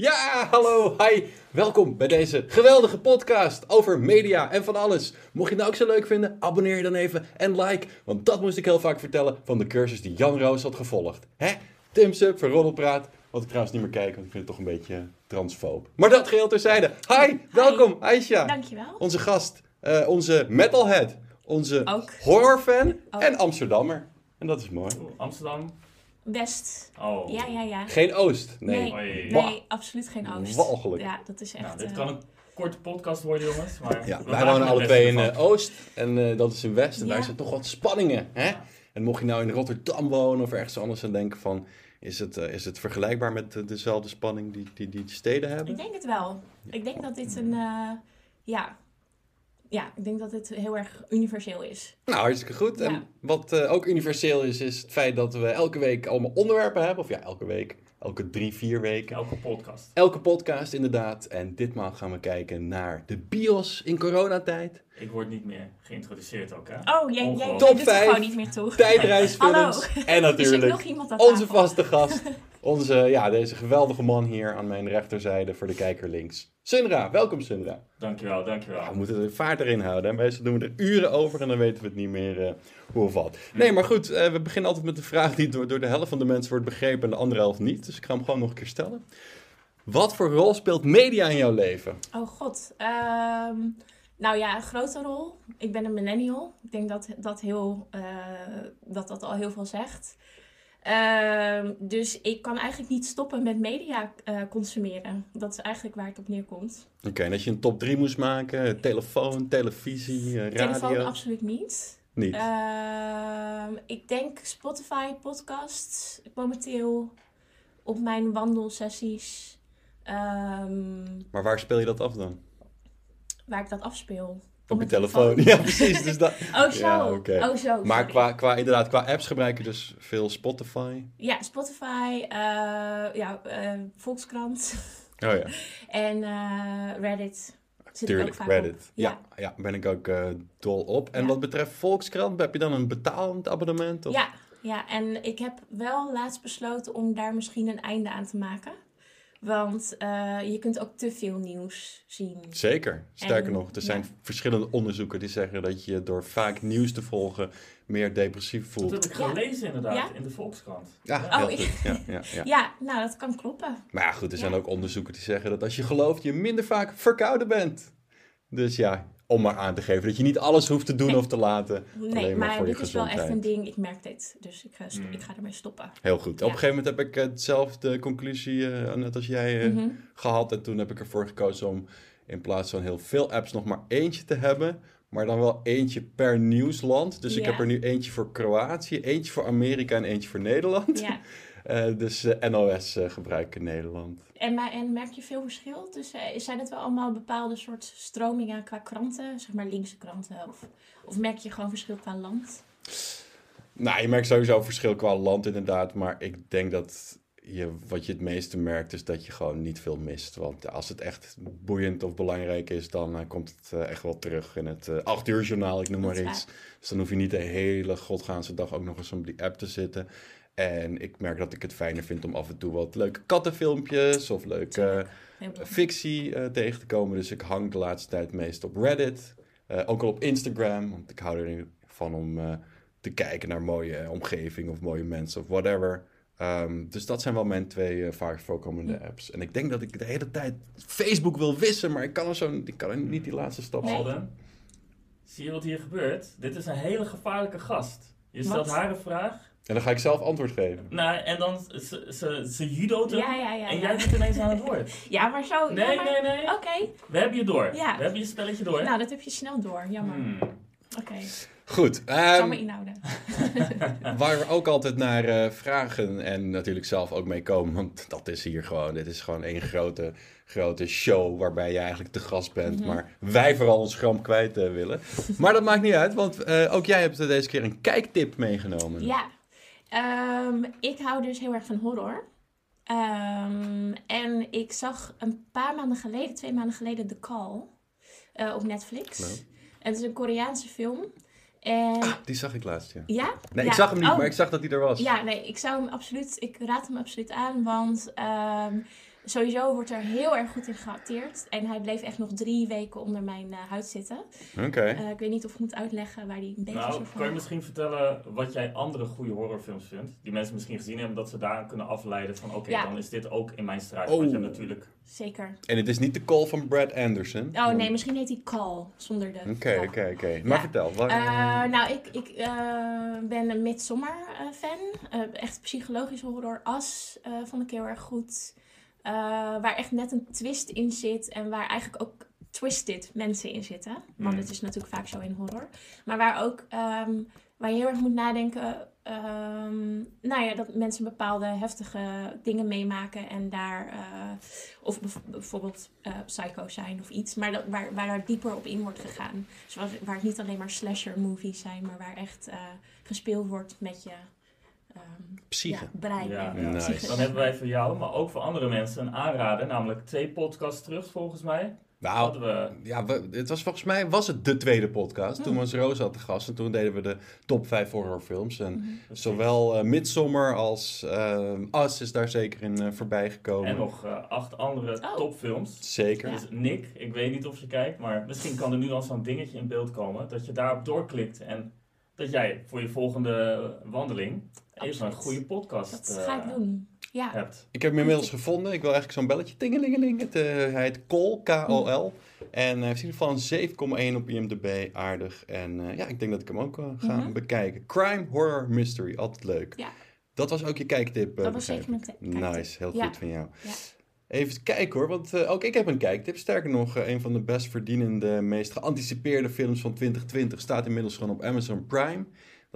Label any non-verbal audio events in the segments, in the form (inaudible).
Ja, hallo, hi. Welkom bij deze geweldige podcast over media en van alles. Mocht je het nou ook zo leuk vinden, abonneer je dan even en like. Want dat moest ik heel vaak vertellen van de cursus die Jan Roos had gevolgd. Hè? Tim Sub voor Roddelpraat. Wat ik trouwens niet meer kijk, want ik vind het toch een beetje transfoob. Maar dat geheel terzijde. Hi, welkom Aisha. Dankjewel. Onze gast, eh, onze metalhead, onze Ook. horrorfan Ook. en Amsterdammer. En dat is mooi. Amsterdam. West. Oh. Ja, ja, ja. Geen Oost, nee. Nee, absoluut geen Oost. Walgelijk. Ja, dat is echt... Nou, dit eh, kan een korte podcast worden, jongens. Maar Ja, wij wonen het alle beste twee in eh, Oost en eh, dat is in West. En Ja. daar zitten toch wat spanningen. Hè? Ja. En mocht je nou in Rotterdam wonen of ergens anders en denken van... Is het, eh, is het vergelijkbaar met dezelfde spanning die, die die steden hebben? Ik denk het wel. Ik denk dat dit een... eh, ja. Ja, ik denk dat dit heel erg universeel is. Nou, hartstikke goed. En wat eh, ook universeel is, is het feit dat we elke week allemaal onderwerpen hebben. Of ja, elke week. Elke drie, vier weken. Elke podcast. Elke podcast inderdaad. En ditmaal gaan we kijken naar de bios in coronatijd. Ik word niet meer geïntroduceerd ook, hè? Oh, jij, jij. Top doet er vijf. gewoon niet meer toe. Tijdreisfilms. Hallo. En (laughs) natuurlijk onze tafel. vaste gast. (laughs) Onze, ja, deze geweldige man hier aan mijn rechterzijde voor de kijker links. Sunra, welkom Sunra. Dankjewel, dankjewel. Ja, we moeten de vaart erin houden. Meestal doen we er uren over en dan weten we het niet meer eh, hoe of wat. Nee, maar goed, eh, we beginnen altijd met de vraag die door, door de helft van de mensen wordt begrepen en de andere helft niet. Dus ik ga hem gewoon nog een keer stellen. Wat voor rol speelt media in jouw leven? Oh god. Ehm, nou ja, een grote rol. Ik ben een millennial. Ik denk dat dat, heel, eh, dat, dat al heel veel zegt. Ehm, dus ik kan eigenlijk niet stoppen met media eh, consumeren. Dat is eigenlijk waar het op neerkomt. Oké, en als je een top 3 moest maken, telefoon, televisie, eh, radio? Telefoon absoluut niet. Niet. Ehm, ik denk Spotify, podcasts. Momenteel op mijn wandelsessies. Ehm, Maar waar speel je dat af dan? Waar ik dat afspeel. Op je telefoon. (laughs) Ja, precies. Dus dat... Oh, zo. Ja, oké. Oh, zo. Maar qua, qua, inderdaad, qua apps gebruik je dus veel Spotify. Ja, Spotify, eh, ja, eh, Volkskrant Oh ja, (laughs) en eh, Reddit. Zit tuurlijk, Reddit. Ja. Ja, ben ik ook dol op. En Ja. wat betreft Volkskrant, heb je dan een betalend abonnement? Of? Ja, ja, en ik heb wel laatst besloten om daar misschien een einde aan te maken. Want eh, je kunt ook te veel nieuws zien. Zeker. Sterker En- nog, er zijn ja. verschillende onderzoeken die zeggen dat je door vaak nieuws te volgen meer depressief Dat voelt. heb ik Ja. gelezen inderdaad, Ja? in de Volkskrant. Ja, Oh. Ja, ja, ja. Ja, nou, dat kan kloppen. Maar ja, goed, er zijn Ja. ook onderzoeken die zeggen dat als je gelooft, je minder vaak verkouden bent. Dus ja, om maar aan te geven dat je niet alles hoeft te doen Nee. of te laten. Nee, alleen maar maar voor je dit is wel echt een ding. Ik merk dit. Dus ik, ga Mm. ik ga ermee stoppen. Heel goed. Ja. Op een gegeven moment heb ik hetzelfde conclusie, eh, net als jij, eh, Mhm. gehad. En toen heb ik ervoor gekozen om in plaats van heel veel apps nog maar eentje te hebben. Maar dan wel eentje per nieuwsland. Dus ik heb er nu eentje voor Kroatië, eentje voor Amerika en eentje voor Nederland. Ja. (laughs) Eh, dus eh, NOS eh, gebruik ik in Nederland. En, maar, en merk je veel verschil tussen, eh, zijn het wel allemaal bepaalde soort stromingen qua kranten, zeg maar linkse kranten? Of, of merk je gewoon verschil qua land? Nou, je merkt sowieso verschil qua land inderdaad. Maar ik denk dat je, wat je het meeste merkt is dat je gewoon niet veel mist. Want als het echt boeiend of belangrijk is, dan eh, komt het eh, echt wel terug in het eh 8 uur journaal, ik noem maar iets. Dus dan hoef je niet de hele godgaanse dag ook nog eens op die app te zitten. En ik merk dat ik het fijner vind om af en toe wat leuke kattenfilmpjes of leuke eh, fictie eh, tegen te komen. Dus ik hang de laatste tijd meest op Reddit. Eh, ook al op Instagram, want ik hou ervan om eh, te kijken naar mooie omgeving of mooie mensen of whatever. Ehm, dus dat zijn wel mijn twee vaak voorkomende apps. En ik denk dat ik de hele tijd Facebook wil wissen, maar ik kan er, zo, ik kan er niet die laatste stap zetten. Alden, zie je wat hier gebeurt? Dit is een hele gevaarlijke gast. Je stelt Wat? haar een vraag. En dan ga ik zelf antwoord geven. Nou, en dan ze, ze, ze judoot hem. Ja, ja, ja. En jij bent ineens aan het woord. (laughs) Ja, maar zo. Nee, maar- nee, nee. Oké, We hebben je door. Ja. We hebben je spelletje door. nou dat heb je snel door. Jammer. Hmm. Oké, Goed, ik ehm, zal me inhouden. (laughs) (laughs) waar we ook altijd naar eh, vragen en natuurlijk zelf ook mee komen, want dat is hier gewoon, dit is gewoon één grote, grote show waarbij je eigenlijk te gast bent, Mhm. maar wij vooral ons gram kwijt eh, willen. Maar dat maakt niet uit, want eh, ook jij hebt deze keer een kijktip meegenomen. Ja, Ehm, ik hou dus heel erg van horror. Ehm, en ik zag een paar maanden geleden, twee maanden geleden, The Call eh, op Netflix. Nou. Het is een Koreaanse film. En Ah, die zag ik laatst, ja. ja? Nee, Ja. ik zag hem niet, Oh. maar ik zag dat hij er was. Ja, nee, ik zou hem absoluut, ik raad hem absoluut aan, want ehm, sowieso wordt er heel erg goed in geacteerd. En hij bleef echt nog drie weken onder mijn eh, huid zitten. Oké. Eh, ik weet niet of ik moet uitleggen waar die een beetje Nou, van... kan je misschien vertellen wat jij andere goede horrorfilms vindt? Die mensen misschien gezien hebben, dat ze daar kunnen afleiden van oké, Ja. dan is dit ook in mijn straat. Oh. Want je natuurlijk... Zeker. En het is niet de call van Brad Anderson. Oh nee, misschien heet hij Call, zonder de... Oké, oké, oké. Maar Ja. vertel. Waar, Eh, nou, ik, ik eh, ben een Midsommar fan. Eh, echt psychologische horror. As eh vond ik heel erg goed. Eh, waar echt net een twist in zit. En waar eigenlijk ook twisted mensen in zitten. Want Mm. het is natuurlijk vaak zo in horror. Maar waar ook... ehm, waar je heel erg moet nadenken... ehm, nou ja, dat mensen bepaalde heftige dingen meemaken en daar... eh, of bijvoorbeeld eh, psycho zijn of iets. Maar dat, waar, waar er dieper op in wordt gegaan. Zoals, waar het niet alleen maar slasher movies zijn, maar waar echt gespeeld wordt met je ehm, Psyche. ja, brein. Ja. en Nice. psyche. Dan hebben wij voor jou, maar ook voor andere mensen, een aanrader. Namelijk twee podcasts terug, volgens mij. Nou, Hadden we... ja, we, het was volgens mij was het de tweede podcast. Toen Hmm. was Rosa te gast en toen deden we de top 5 horrorfilms. En Mhm. zowel eh, Midsommar als eh Us is daar zeker in eh, voorbij gekomen. En nog eh, acht andere Oh. topfilms. Zeker. Ja. Dus Nick, ik weet niet of je kijkt, maar misschien kan er nu al zo'n dingetje in beeld komen. Dat je daarop doorklikt en dat jij voor je volgende wandeling even een goede podcast Dat ga ik eh, doen. Ja. hebt. Ik heb hem inmiddels gevonden. Ik wil eigenlijk zo'n belletje. Tingelingeling. Het, eh, hij heet Kol, K-O-L. En hij heeft in ieder geval een 7,1 op IMDb. Aardig. En eh, ja, ik denk dat ik hem ook eh, ga bekijken. Crime, horror, mystery. Altijd leuk. Ja. Dat was ook je kijktip, eh, Dat was zeker mijn kijktip. Nice, heel Ja. goed van jou. Ja. Even kijken hoor, want eh, ook ik heb een kijktip. Sterker nog, eh, een van de best verdienende, meest geanticipeerde films van 2020 staat inmiddels gewoon op Amazon Prime.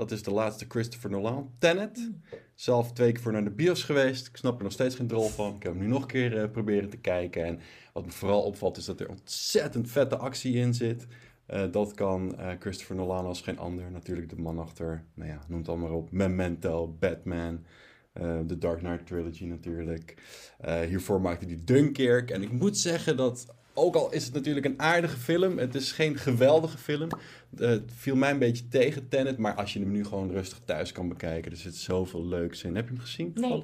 Dat is de laatste Christopher Nolan, Tenet. Mm. Zelf twee keer voor naar de bios geweest. Ik snap er nog steeds geen drol van. Ik heb hem nu nog een keer eh, proberen te kijken. En wat me vooral opvalt is dat er ontzettend vette actie in zit. Eh, dat kan eh, Christopher Nolan als geen ander. Natuurlijk de man achter, nou ja, noem het allemaal op. Memento, Batman, de Dark Knight Trilogy natuurlijk. Hiervoor maakte hij Dunkirk. En ik moet zeggen dat, ook al is het natuurlijk een aardige film, het is geen geweldige film. Eh, het viel mij een beetje tegen, Tenet. Maar als je hem nu gewoon rustig thuis kan bekijken, er zit zoveel leuks in. Heb je hem gezien? Nee.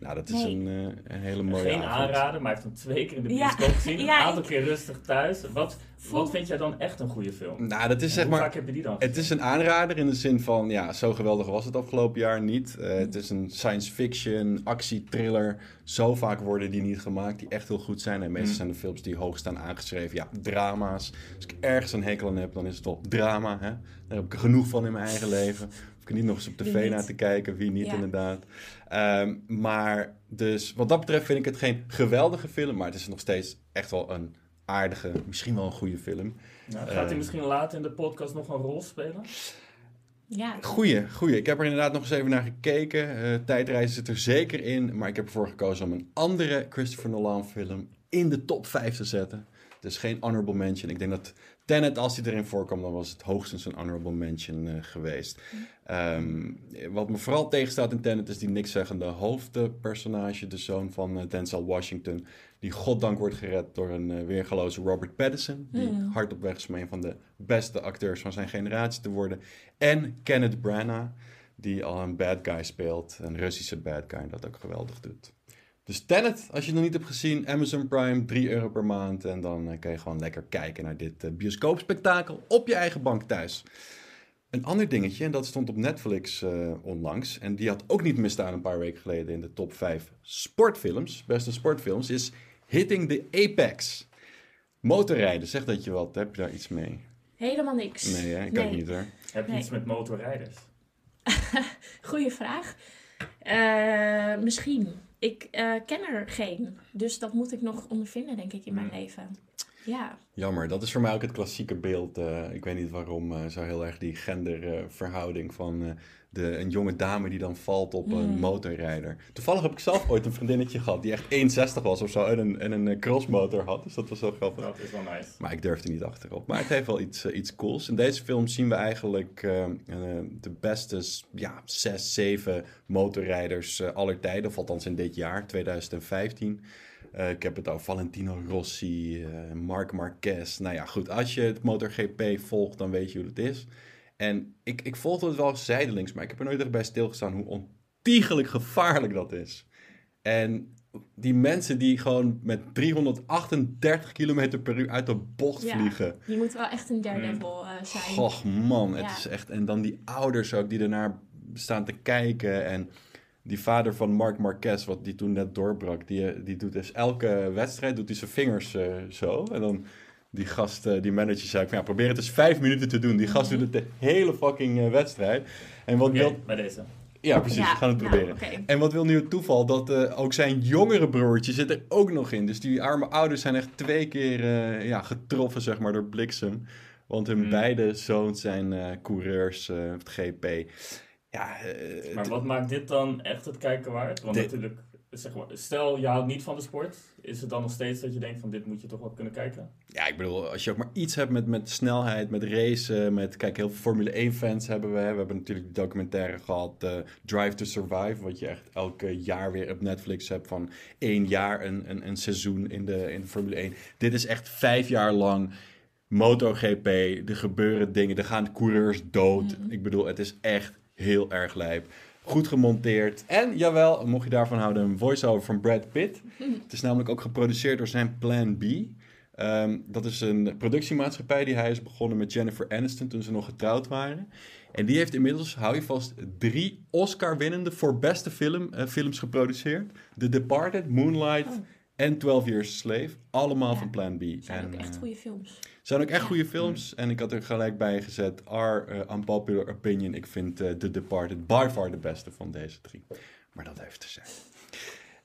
Nou, dat is Nee. een, eh, een hele mooie Geen avond. aanrader, maar hij heeft hem twee keer in de Ja. bioscoop gezien. (laughs) Een Ja, aantal ik- keer rustig thuis. Wat, Voel- wat vind jij dan echt een goede film? Nou, dat is zeg hoe maar... vaak heb je die dan Het is een aanrader in de zin van, ja, zo geweldig was het afgelopen jaar niet. Eh, het is een science fiction, actietriller. Zo vaak worden die niet gemaakt, die echt heel goed zijn. En meestal Mm. zijn de films die hoog staan aangeschreven, ja, drama's. Als ik ergens een hekel aan heb, dan is het wel drama. Hè? Daar heb ik genoeg van in mijn eigen leven. Niet nog eens op tv naar te kijken, wie niet Ja. inderdaad. Ehm, maar dus wat dat betreft vind ik het geen geweldige film, maar het is nog steeds echt wel een aardige, misschien wel een goede film. Nou, gaat hij Eh. misschien later in de podcast nog een rol spelen? Ja. Goeie, goeie. Ik heb er inderdaad nog eens even naar gekeken. Eh, tijdreizen zit er zeker in. Maar ik heb ervoor gekozen om een andere Christopher Nolan film in de top 5 te zetten. Dus geen honorable mention. Ik denk dat Tenet, als hij erin voorkwam, dan was het hoogstens een honorable mention eh, geweest. Ehm, wat me vooral tegenstaat in Tenet is die nikszeggende hoofdpersonage, de zoon van eh, Denzel Washington. Die goddank wordt gered door een eh, weergeloze Robert Pattinson. Die Hmm. hard op weg is om een van de beste acteurs van zijn generatie te worden. En Kenneth Branagh, die al een bad guy speelt. Een Russische bad guy, dat ook geweldig doet. Dus Tenet, als je het nog niet hebt gezien, Amazon Prime, 3 euro per maand. En dan eh, kan je gewoon lekker kijken naar dit eh, bioscoopspektakel op je eigen bank thuis. Een ander dingetje, en dat stond op Netflix onlangs. En die had ook niet misstaan een paar weken geleden in de top 5 sportfilms. Beste sportfilms is Hitting the Apex. Motorrijden, zeg dat je wat. Heb je daar iets mee? Helemaal niks. Nee, hè? ik Nee. ook niet hoor. Heb je Nee. iets met motorrijders? (laughs) Goeie vraag. Eh, misschien. Ik eh, ken er geen. Dus dat moet ik nog ondervinden, denk ik, in mijn Hmm. leven. Ja. Jammer, dat is voor mij ook het klassieke beeld. eh, ik weet niet waarom, eh, zo heel erg die genderverhouding van eh, de, een jonge dame die dan valt op een Mm. motorrijder. Toevallig heb ik zelf ooit een vriendinnetje gehad die echt 1,60 was of zo en een, en een crossmotor had. Dus dat was wel grappig. Dat is wel nice. Maar ik durfde niet achterop. Maar het heeft wel iets, iets cools. In deze film zien we eigenlijk eh, eh, de beste ja, zes, zeven motorrijders aller tijden. Of althans in dit jaar, 2015. Eh, ik heb het over Valentino Rossi, eh, Marc Marquez. Nou ja, goed. Als je het MotoGP volgt, dan weet je hoe het is. En ik, ik volgde het wel zijdelings, maar ik heb er nooit echt bij stilgestaan hoe ontiegelijk gevaarlijk dat is. En die mensen die gewoon met 338 km per uur uit de bocht Ja. vliegen. Je moet wel echt een daredevil eh zijn. Goh, man, het Ja. is echt... En dan die ouders ook die ernaar staan te kijken. En die vader van Mark Marquez, wat die toen net doorbrak, die, die doet dus elke wedstrijd, doet hij zijn vingers eh, zo. En dan die gast, eh, die manager zei, van, ja, probeer het eens vijf minuten te doen. Die gast doet het de hele fucking eh, wedstrijd. En wat wil... bij deze. Ja, precies, Ja, we gaan het nou, proberen. En wat wil nu het toeval? Dat eh, ook zijn jongere broertje zit er ook nog in. Dus die arme ouders zijn echt twee keer eh, ja, getroffen, zeg maar, door bliksem. Want hun Hmm. beide zoons zijn eh, coureurs, eh, het GP. Ja, eh, Maar wat maakt dit dan echt het kijken waard? Want Dit- natuurlijk, zeg maar, stel je houdt niet van de sport, is het dan nog steeds dat je denkt van dit moet je toch wel kunnen kijken? ja, ik bedoel, als je ook maar iets hebt met, met snelheid, met racen, met... Kijk, heel veel Formule 1 fans hebben we. We hebben natuurlijk die documentaire gehad, eh, Drive to Survive. Wat je echt elke jaar weer op Netflix hebt van één jaar een, een, een seizoen in de, in de Formule 1. Dit is echt vijf jaar lang MotoGP. Er gebeuren dingen, er gaan coureurs dood. Mhm. Ik bedoel, het is echt heel erg lijp. Goed gemonteerd. En jawel, mocht je daarvan houden, een voice-over van Brad Pitt. (laughs) Het is namelijk ook geproduceerd door zijn Plan B. Ehm, dat is een productiemaatschappij die hij is begonnen met Jennifer Aniston toen ze nog getrouwd waren. En die heeft inmiddels, hou je vast, drie Oscar-winnende voor beste film, eh, films geproduceerd. The Departed, Moonlight Oh. en 12 Years a Slave. Allemaal Ja. van Plan B. zijn en, ook echt eh, goede films. Zijn ook echt goede films. En ik had er gelijk bij gezet. Our eh, unpopular opinion. Ik vind eh, The Departed by far de beste van deze drie. Maar dat heeft te zijn.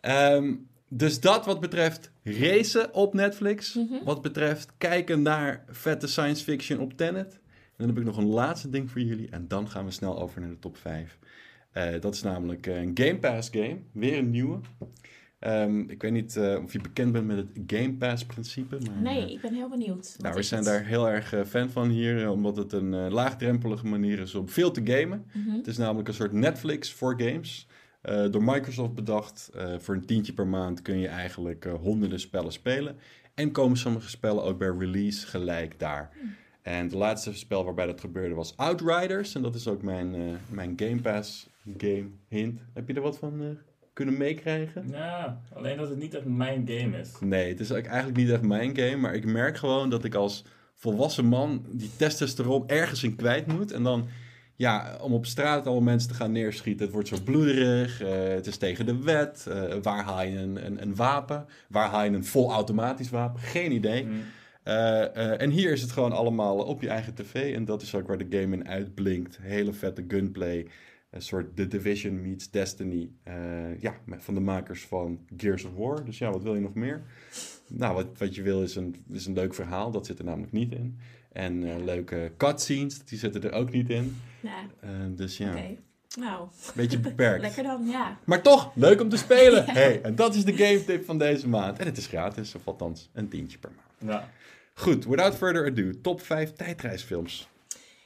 Ehm, dus dat wat betreft racen op Netflix. Mhm. Wat betreft kijken naar vette science fiction op Tenet. En dan heb ik nog een laatste ding voor jullie. En dan gaan we snel over naar de top 5. Eh, dat is namelijk een Game Pass game. Weer een nieuwe. Ehm, ik weet niet eh, of je bekend bent met het Game Pass principe. Maar, eh, Nee, ik ben heel benieuwd. Nou, we zijn het? daar heel erg eh, fan van hier, omdat het een laagdrempelige manier is om veel te gamen. Mhm. Het is namelijk een soort Netflix voor games. Door Microsoft bedacht. Voor een tientje per maand kun je eigenlijk honderden spellen spelen. En komen sommige spellen ook bij release gelijk daar. En de laatste spel waarbij dat gebeurde was Outriders. En dat is ook mijn, mijn Game Pass game hint. Heb je er wat van kunnen meekrijgen? Ja, alleen dat het niet echt mijn game is. Nee, het is eigenlijk niet echt mijn game. Maar ik merk gewoon dat ik als volwassen man die testosteron ergens in kwijt moet. En dan, ja, om op straat allemaal mensen te gaan neerschieten. Het wordt zo bloederig. eh, het is tegen de wet. eh, waar haal je een, een, een wapen? Waar haal je een volautomatisch wapen? Geen idee. Eh, eh, en hier is het gewoon allemaal op je eigen tv. En dat is ook waar de game in uitblinkt. Hele vette gunplay. Een soort The Division meets Destiny. Eh, ja, van de makers van Gears of War. Dus ja, wat wil je nog meer? Nou, wat, wat je wil is een, is een leuk verhaal. Dat zit er namelijk niet in. En eh, leuke cutscenes, die zitten er ook niet in. Ja, Eh, dus ja, oké. een Nou, beetje beperkt. (laughs) lekker dan, ja. Maar toch, leuk om te spelen. (laughs) Hey, en dat is de game tip van deze maand. En het is gratis, of althans een tientje per maand. Ja. Goed, without further ado, top 5 tijdreisfilms.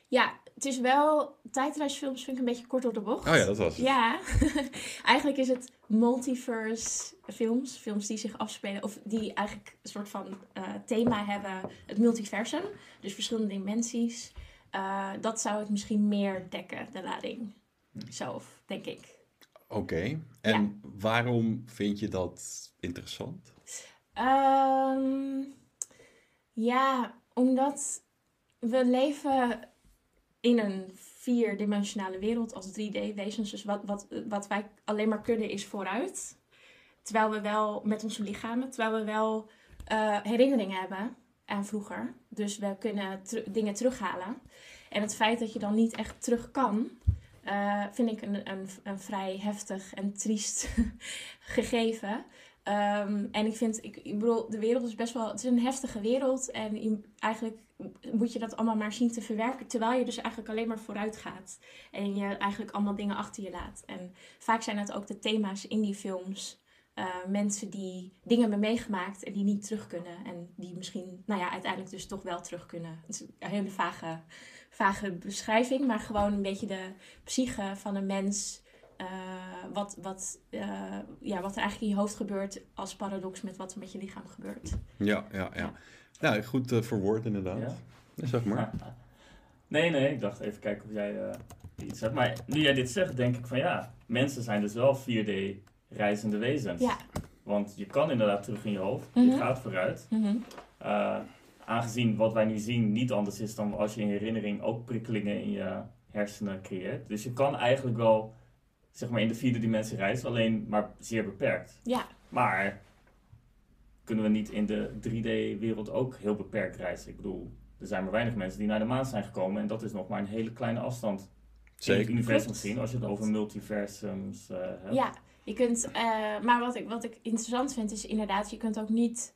Ja, het is wel... Tijdreisfilms vind ik een beetje kort op de bocht. Oh ja, dat was het. Ja, (laughs) eigenlijk is het multiverse films. Films die zich afspelen, of die eigenlijk een soort van eh, thema hebben. Het multiversum, dus verschillende dimensies. Eh, dat zou het misschien meer dekken, de lading. Zelf, denk ik. Oké, en waarom vind je dat interessant? Ehm, ja, omdat we leven in een vierdimensionale wereld als 3D-wezens. Dus wat, wat, wat wij alleen maar kunnen is vooruit. Terwijl we wel met onze lichamen, terwijl we wel eh, herinneringen hebben aan vroeger. Dus we kunnen dingen terughalen. En het feit dat je dan niet echt terug kan, eh, vind ik een, een, een vrij heftig en triest (laughs) gegeven. Ehm, en ik vind, ik, ik bedoel, de wereld is best wel, het is een heftige wereld. En je- eigenlijk moet je dat allemaal maar zien te verwerken. Terwijl je dus eigenlijk alleen maar vooruit gaat. En je eigenlijk allemaal dingen achter je laat. En vaak zijn het ook de thema's in die films. eh, mensen die dingen hebben meegemaakt en die niet terug kunnen. En die misschien, nou ja, uiteindelijk dus toch wel terug kunnen. Het is een hele vage, vage beschrijving. Maar gewoon een beetje de psyche van een mens. Eh, wat, wat, eh, ja, wat er eigenlijk in je hoofd gebeurt als paradox met wat er met je lichaam gebeurt. Ja, ja, ja. Nou, goed eh, verwoord inderdaad. Ja? Ja, zeg maar. Ja. (laughs) Nee, nee, ik dacht even kijken of jij eh, iets hebt. Maar nu jij dit zegt, denk ik van ja, mensen zijn dus wel 4D reizende wezens. Ja, Want je kan inderdaad terug in je hoofd. Mhm. Je gaat vooruit. Mhm. Eh, aangezien wat wij nu zien niet anders is dan als je in herinnering ook prikkelingen in je hersenen creëert. Dus je kan eigenlijk wel zeg maar in de vierde dimensie reizen, alleen maar zeer beperkt. Ja, Maar kunnen we niet in de 3D-wereld ook heel beperkt reizen? Ik bedoel, er zijn maar weinig mensen die naar de maan zijn gekomen en dat is nog maar een hele kleine afstand in het Zeker. universum gezien, als je het over multiversums eh, hebt. ja. Je kunt, eh, maar wat ik, wat ik interessant vind is inderdaad, je kunt ook niet,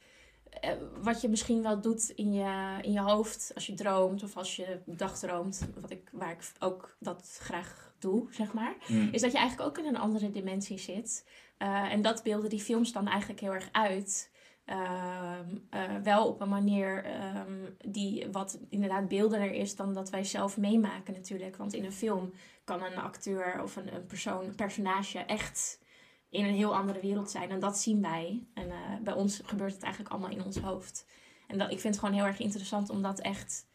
eh, wat je misschien wel doet in je, in je hoofd als je droomt of als je dagdroomt, wat ik, waar ik ook dat graag doe, zeg maar. Hmm. is dat je eigenlijk ook in een andere dimensie zit. Eh, en dat beelden die films dan eigenlijk heel erg uit. Ehm, eh, wel op een manier ehm, die wat inderdaad beeldener is dan dat wij zelf meemaken natuurlijk. Want in een film kan een acteur of een, een persoon, een personage echt in een heel andere wereld zijn. En dat zien wij. En eh, bij ons gebeurt het eigenlijk allemaal in ons hoofd. En dat, ik vind het gewoon heel erg interessant om dat echt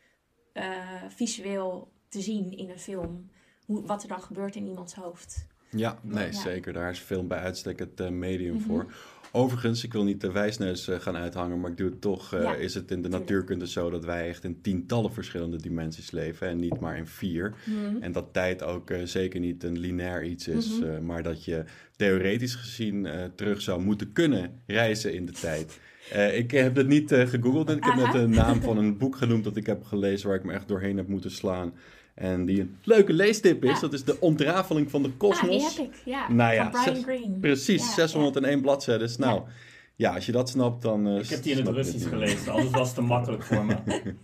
visueel te zien in een film. Hoe, wat er dan gebeurt in iemands hoofd. Ja, nee, Ja. zeker. Daar is film bij uitstek het eh, medium Mhm. voor. Overigens, ik wil niet de wijsneus eh, gaan uithangen, maar ik doe het toch. eh, Ja, is het in de natuurkunde zo dat wij echt in tientallen verschillende dimensies leven en niet maar in vier. Mhm. En dat tijd ook zeker niet een lineair iets is, Mhm. maar dat je theoretisch gezien terug zou moeten kunnen reizen in de tijd. Eh, ik heb het niet eh, gegoogeld en ik heb Aha. net de naam van een boek genoemd dat ik heb gelezen waar ik me echt doorheen heb moeten slaan. En die een leuke leestip is, Ja. dat is de ontrafeling van de Ah, kosmos. die heb ik, ja. Nou ja, Brian zes- Greene. Precies, Ja, 601 bladzijden. Nou, ja. als je dat snapt, dan. eh, Ik heb die in het Russisch gelezen, anders was het te makkelijk voor me. (laughs)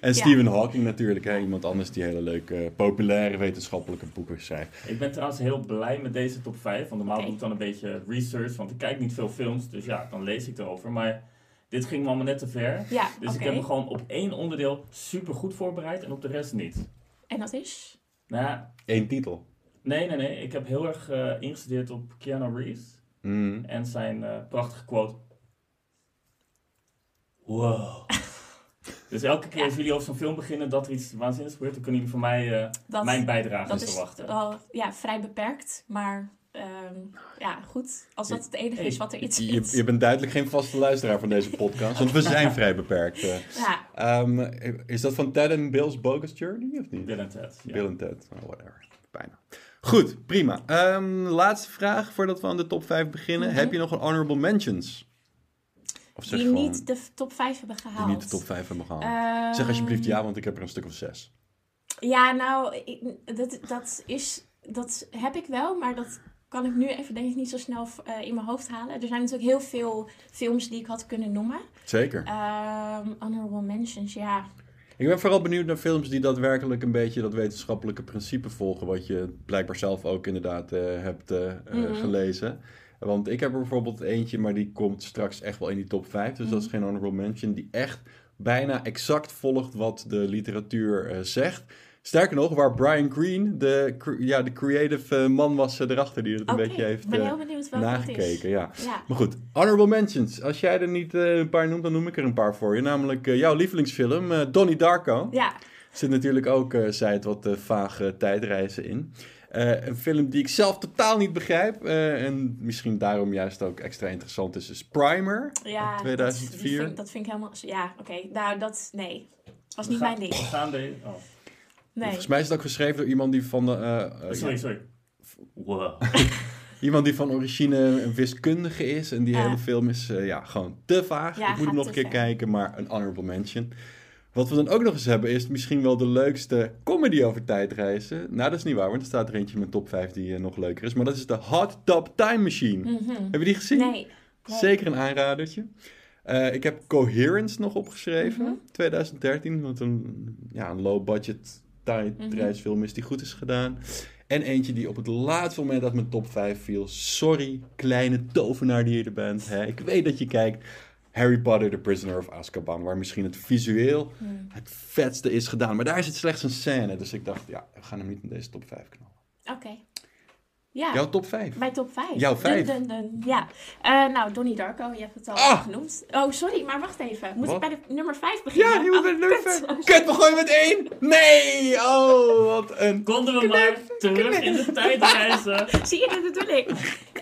En Stephen Hawking natuurlijk, hè, iemand anders die hele leuke, eh, populaire wetenschappelijke boeken schrijft. Ik ben trouwens heel blij met deze top 5. Want normaal doe ik dan een beetje research. Want ik kijk niet veel films. Dus ja, dan lees ik erover. Maar dit ging me allemaal net te ver. Ja, Dus ik heb me gewoon op één onderdeel super goed voorbereid. En op de rest niet. En dat is? Nou Eén titel. nee, nee, nee. Ik heb heel erg eh, ingestudeerd op Keanu Reeves. Mm. En zijn eh, prachtige quote. Wow. (laughs) dus elke keer Ja. als jullie over zo'n film beginnen dat er iets waanzinnigs gebeurt, dan kunnen jullie van mij eh, Dat, mijn bijdrage dat eens is verwachten. wel ja, vrij beperkt, maar ehm, ja, goed. Als dat het enige Hey, is wat er iets Je, is. je bent duidelijk geen vaste luisteraar van deze podcast, want we (laughs) zijn vrij beperkt. eh. Ja, Ehm, is dat van Ted en Bill's Bogus Journey of niet? Bill en Ted. Bill en Ted, oh, whatever. Bijna. Goed, prima. Ehm, laatste vraag voordat we aan de top 5 beginnen. Mhm. Heb je nog een honorable mentions? Of die gewoon niet de top 5 hebben die gehaald. niet de top 5 hebben gehaald? Zeg alsjeblieft ja, want ik heb er een stuk of zes. Ja, nou, ik- dat, dat, is, dat heb ik wel, maar dat kan ik nu even denk ik niet zo snel eh, in mijn hoofd halen. Er zijn natuurlijk heel veel films die ik had kunnen noemen. Zeker. Ehm honorable mentions, ja. Ik ben vooral benieuwd naar films die daadwerkelijk een beetje dat wetenschappelijke principe volgen. Wat je blijkbaar zelf ook inderdaad eh, hebt eh, eh, Mhm. gelezen. Want ik heb er bijvoorbeeld eentje, maar die komt straks echt wel in die top 5. Dus dat is Mhm. geen honorable mention. Die echt bijna exact volgt wat de literatuur zegt. Sterker nog, waar Brian Greene, de, ja, de creative eh, man was eh, erachter, die het een beetje heeft ik ben eh, heel benieuwd is. nagekeken. Ja. Ja. Maar goed, honorable mentions. Als jij er niet eh, een paar noemt, dan noem ik er een paar voor je. Namelijk eh, jouw lievelingsfilm, eh, Donnie Darko. Ja, zit natuurlijk ook, eh zei het, wat eh, vage tijdreizen in. Eh, een film die ik zelf totaal niet begrijp. eh, en misschien daarom juist ook extra interessant is, is Primer. ja Uit dat- 2004. die vind- Dat, vind ik helemaal... Ja, oké. Nou, dat... Nee. Was niet gaan- mijn ding. We gaan de... Oh, Nee. Volgens mij is het ook geschreven door iemand die van, de, eh, eh, sorry, ja, sorry. Wow. (laughs) iemand die van origine een wiskundige is. En die hele film is eh, ja, gewoon te vaag. Ja, ik moet hem nog een keer ver. kijken, maar een honorable mention. Wat we dan ook nog eens hebben, is misschien wel de leukste comedy over tijdreizen. Nou, dat is niet waar, want er staat er eentje in mijn top 5 die nog leuker is. Maar dat is de Hot Tub Time Machine. Mhm. Heb je die gezien? Nee. nee. Zeker een aanradertje. Eh, ik heb Coherence nog opgeschreven, Mhm. 2013. Wat een, ja, een low-budget tijdreisfilm is die goed is gedaan. En eentje die op het laatste moment uit mijn top 5 viel. Sorry, kleine tovenaar die je er bent. Hè? Ik weet dat je kijkt. Harry Potter, The Prisoner of Azkaban. Waar misschien het visueel Mhm. het vetste is gedaan. Maar daar is het slechts een scène. Dus ik dacht, ja, we gaan hem niet in deze top 5 knallen. Oké. Ja, Jouw top 5. mijn top 5. Jouw vijf? Dun, dun, dun. Ja. Eh, nou, Donnie Darko, je hebt het al Ah! genoemd. Oh, sorry, maar wacht even. Moet Wat? ik bij de nummer 5 beginnen? Ja, die moet Oh, bij de nummer kut. 5. Oh, Kut, we gooien met één. Nee. Oh, wat een... Konden we maar terug in de tijd reizen. (laughs) Zie je, dat bedoel ik.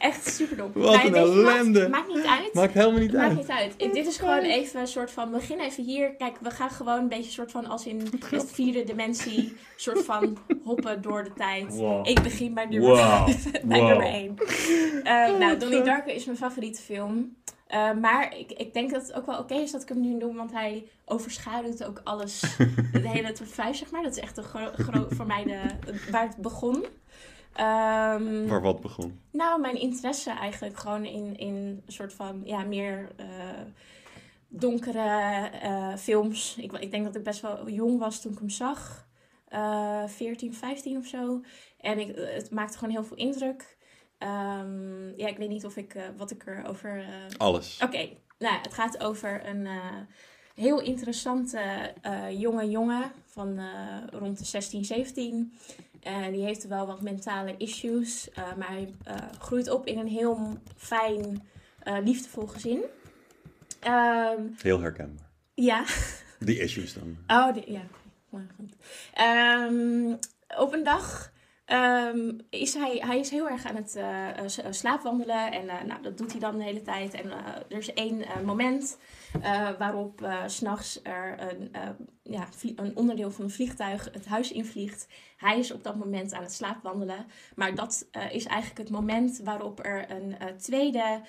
Echt super dom. Wat een ellende. Maakt niet uit. Maakt helemaal niet Maakt uit. niet uit. Ik- dit is gewoon even een soort van. Begin even hier. Kijk, we gaan gewoon een beetje soort van als in (laughs) de vierde dimensie. soort van hoppen door de tijd. Wow. Ik begin bij nummer, Wow. (laughs) bij Wow. nummer 1. nou, Donnie Darko is mijn favoriete film. Eh, maar ik, ik denk dat het ook wel oké is dat ik hem nu doe, want hij overschaduwt ook alles. (laughs) de hele top 5, zeg maar. Dat is echt de gro- gro- voor mij de, waar het begon. Ehm, Waar wat begon. nou, mijn interesse eigenlijk gewoon in, in een soort van, ja, meer eh, donkere eh, films. Ik, ik denk dat ik best wel jong was toen ik hem zag. Eh 14, 15 of zo. En ik, het maakte gewoon heel veel indruk. Ehm, ja, ik weet niet of ik, eh, wat ik erover... Alles. Oké, nou, het gaat over een heel interessante jonge jongen van rond de 16, 17. En die heeft wel wat mentale issues, eh, maar hij eh, groeit op in een heel fijn, eh, liefdevol gezin. Ehm, Heel herkenbaar. ja, Die issues dan. Oh, die- ja. Maar goed. Ehm, op een dag ehm, is hij, hij is heel erg aan het eh, eh, eh, slaapwandelen. En eh, nou, dat doet hij dan de hele tijd. En eh, er is één eh, moment eh, waarop s s'nachts er een, eh, ja, een onderdeel van een vliegtuig het huis invliegt. Hij is op dat moment aan het slaapwandelen. Maar dat is eigenlijk het moment waarop er een tweede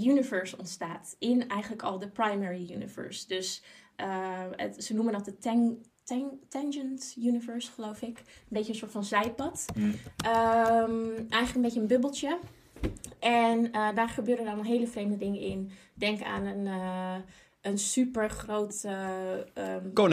universe ontstaat. In eigenlijk al de primary universe. Dus het, ze noemen dat de tang, tang, tangent universe, geloof ik. Een beetje een soort van zijpad. Hm. Ehm, eigenlijk een beetje een bubbeltje. En eh, daar gebeuren dan hele vreemde dingen in. Denk aan een, eh, een super groot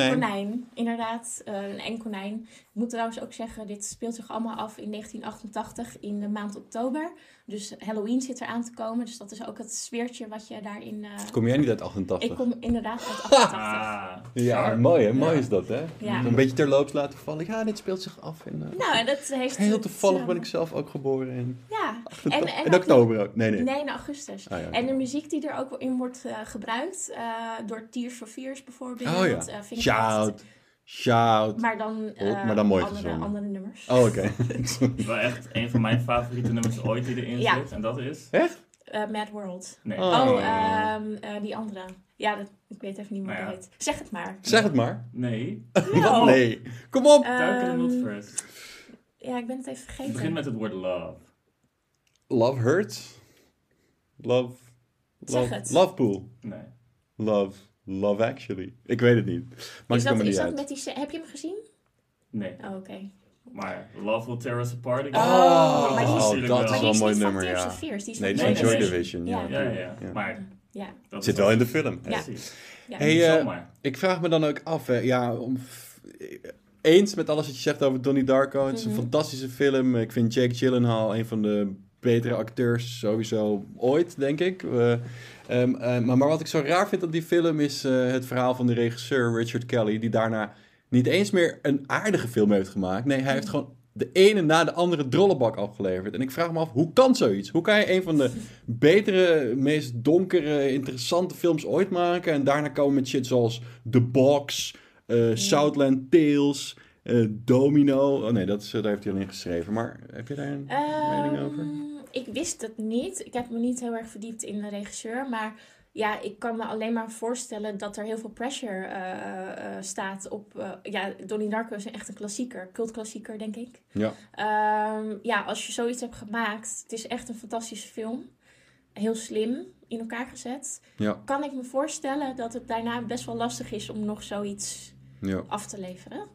Konijn. Inderdaad, eh, een eng konijn. Ik moet trouwens ook zeggen, dit speelt zich allemaal af in 1988 in de maand oktober. Dus Halloween zit eraan te komen. Dus dat is ook het sfeertje wat je daarin... eh, Kom jij niet uit 88? ik kom inderdaad uit 88. Ah, Ja, mooi hè? Mooi Ja. is dat hè? Ja. Een beetje terloops laten vallen. Ja, dit speelt zich af in... eh, Nou, en dat heeft... Heel toevallig eh, ben ik zelf ook geboren in, Ja, en, en in ook- oktober ook. Nee, nee. Nee, in augustus. Ah, ja, En de muziek die er ook in wordt eh, gebruikt, eh, door Tears for Fears bijvoorbeeld. Oh ja. eh, vind Shout. Shout. Maar dan, eh, maar dan mooi andere, gezongen. andere nummers. Oh, oké. (laughs) Wel echt een van mijn favoriete nummers ooit die erin Ja. zit. En dat is... Echt? Eh, Mad World. Nee. Oh. Oh, ehm, eh, die andere. Ja, dat, ik weet even niet meer hoe ja. heet. Zeg het maar. Zeg het maar. Nee. (laughs) Wat? Nee. Kom op. Multiverse. Ja, ik ben het even Het vergeten. begint met het woord love. Love hurts. Love. Zeg Love, het. love pool. Nee. Love. Love actually. Ik weet het niet. Maakt is het dat, helemaal is niet dat uit. met die... Heb je hem gezien? Nee. Oh, oké. Maar Love Will Tear Us Apart. Oh, maar die is- oh, dat wel. is Maar wel die een is mooi nummer, Tears ja. of Fears. Die is Nee, van die is Joy. Division. Ja. Ja. Ja, ja, ja. Ja. Maar Ja. dat zit wel in de film. Ja. Hey, eh, zomaar. Ik vraag me dan ook af, hè, ja, om, eens met alles wat je zegt over Donnie Darko. Het is een Mhm. fantastische film. Ik vind Jake Gyllenhaal een van de betere acteurs sowieso ooit, denk ik. Eh, ehm, eh, maar, maar wat ik zo raar vind aan die film is eh, het verhaal van de regisseur Richard Kelly, die daarna niet eens meer een aardige film heeft gemaakt. Nee, hij heeft gewoon de ene na de andere drollebak afgeleverd. En ik vraag me af, hoe kan zoiets? Hoe kan je een van de betere, meest donkere, interessante films ooit maken en daarna komen met shit zoals The Box, eh, Southland Tales, Domino. Oh nee, dat is, daar heeft hij al in geschreven. Maar heb je daar een mening over? Ik wist het niet. Ik heb me niet heel erg verdiept in de regisseur. Maar ja, ik kan me alleen maar voorstellen dat er heel veel pressure eh, eh, staat op... eh, ja, Donnie Darko is echt een klassieker. Cultklassieker, denk ik. Ja. Ehm, ja, als je zoiets hebt gemaakt... Het is echt een fantastische film. Heel slim in elkaar gezet. Ja, Kan ik me voorstellen dat het daarna best wel lastig is om nog zoiets ja. af te leveren.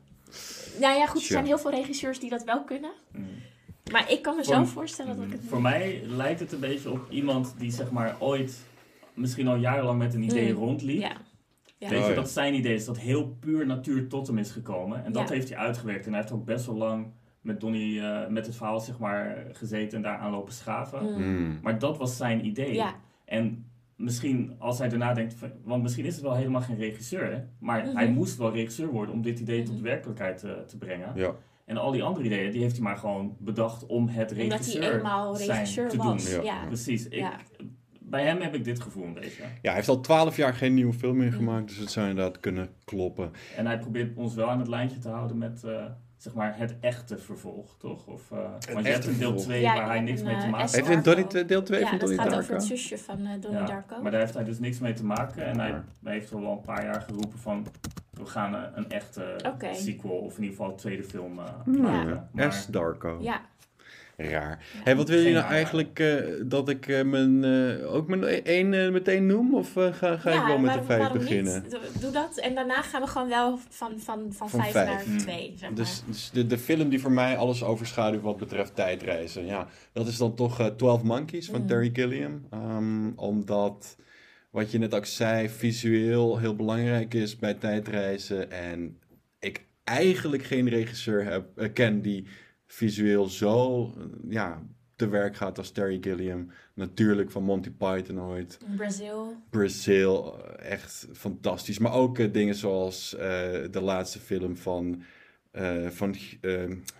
Nou ja, goed, er zijn heel veel regisseurs die dat wel kunnen. Mm. Maar ik kan me Voor- zo voorstellen dat ik het Voor mij lijkt het een beetje op iemand die zeg maar ooit, misschien al jarenlang met een idee Mm. rondliep. Ja. Ja. Weet Oh, je, ja. dat zijn idee is, dat heel puur natuur tot hem is gekomen. En dat Ja. heeft hij uitgewerkt. En hij heeft ook best wel lang met Donnie, eh, met het verhaal zeg maar, gezeten en daaraan lopen schaven. Mm. Mm. Maar dat was zijn idee. Ja. En misschien als hij daarna denkt, van- want misschien is het wel helemaal geen regisseur, hè? maar Mhm. hij moest wel regisseur worden om dit idee tot Mhm. werkelijkheid te, te brengen. Ja. En al die andere ideeën, die heeft hij maar gewoon bedacht om het Omdat hij regisseur, eenmaal zijn regisseur te was. doen. Ja. Ja. Precies. Ik, Ja. Bij hem heb ik dit gevoel een beetje. Ja, hij heeft al twaalf jaar geen nieuwe film meer Mm. gemaakt, dus het zou inderdaad kunnen kloppen. En hij probeert ons wel aan het lijntje te houden met eh, zeg maar het echte vervolg, toch? Of, eh, want je hebt een deel vervolg. 2 Ja, waar hij niks een, mee te eh, maken S- Heeft heeft. Darko. Donnie, deel 2 Ja, van dat Donnie gaat over Darko? het zusje van Donnie Ja, Darko. maar daar heeft hij dus niks mee te maken. En hij, Ja. hij heeft al wel een paar jaar geroepen van... We gaan eh, een echte Oké. sequel, of in ieder geval een tweede film eh, maken. Maar- S. Darko. Ja. Raar. Ja. Hey, wat wil je nou raar. eigenlijk eh, dat ik eh, mijn, eh, ook mijn één eh, meteen noem? Of eh, ga, ga ik wel met de vijf beginnen? Niet? Doe, dat en daarna gaan we gewoon wel van, van, van, Van vijf, vijf. naar twee. Zeg maar. Dus, dus de, de film die voor mij alles overschaduwt wat betreft tijdreizen. Ja, dat is dan toch eh 12 Monkeys van Mm. Terry Gilliam. Ehm, omdat, wat je net ook zei, visueel heel belangrijk is bij tijdreizen. En ik eigenlijk geen regisseur heb, eh, ken die visueel zo ja, te werk gaat als Terry Gilliam. Natuurlijk van Monty Python ooit. Brazil. Brazil, eh, echt fantastisch. Maar ook eh, dingen zoals de laatste film van, eh, van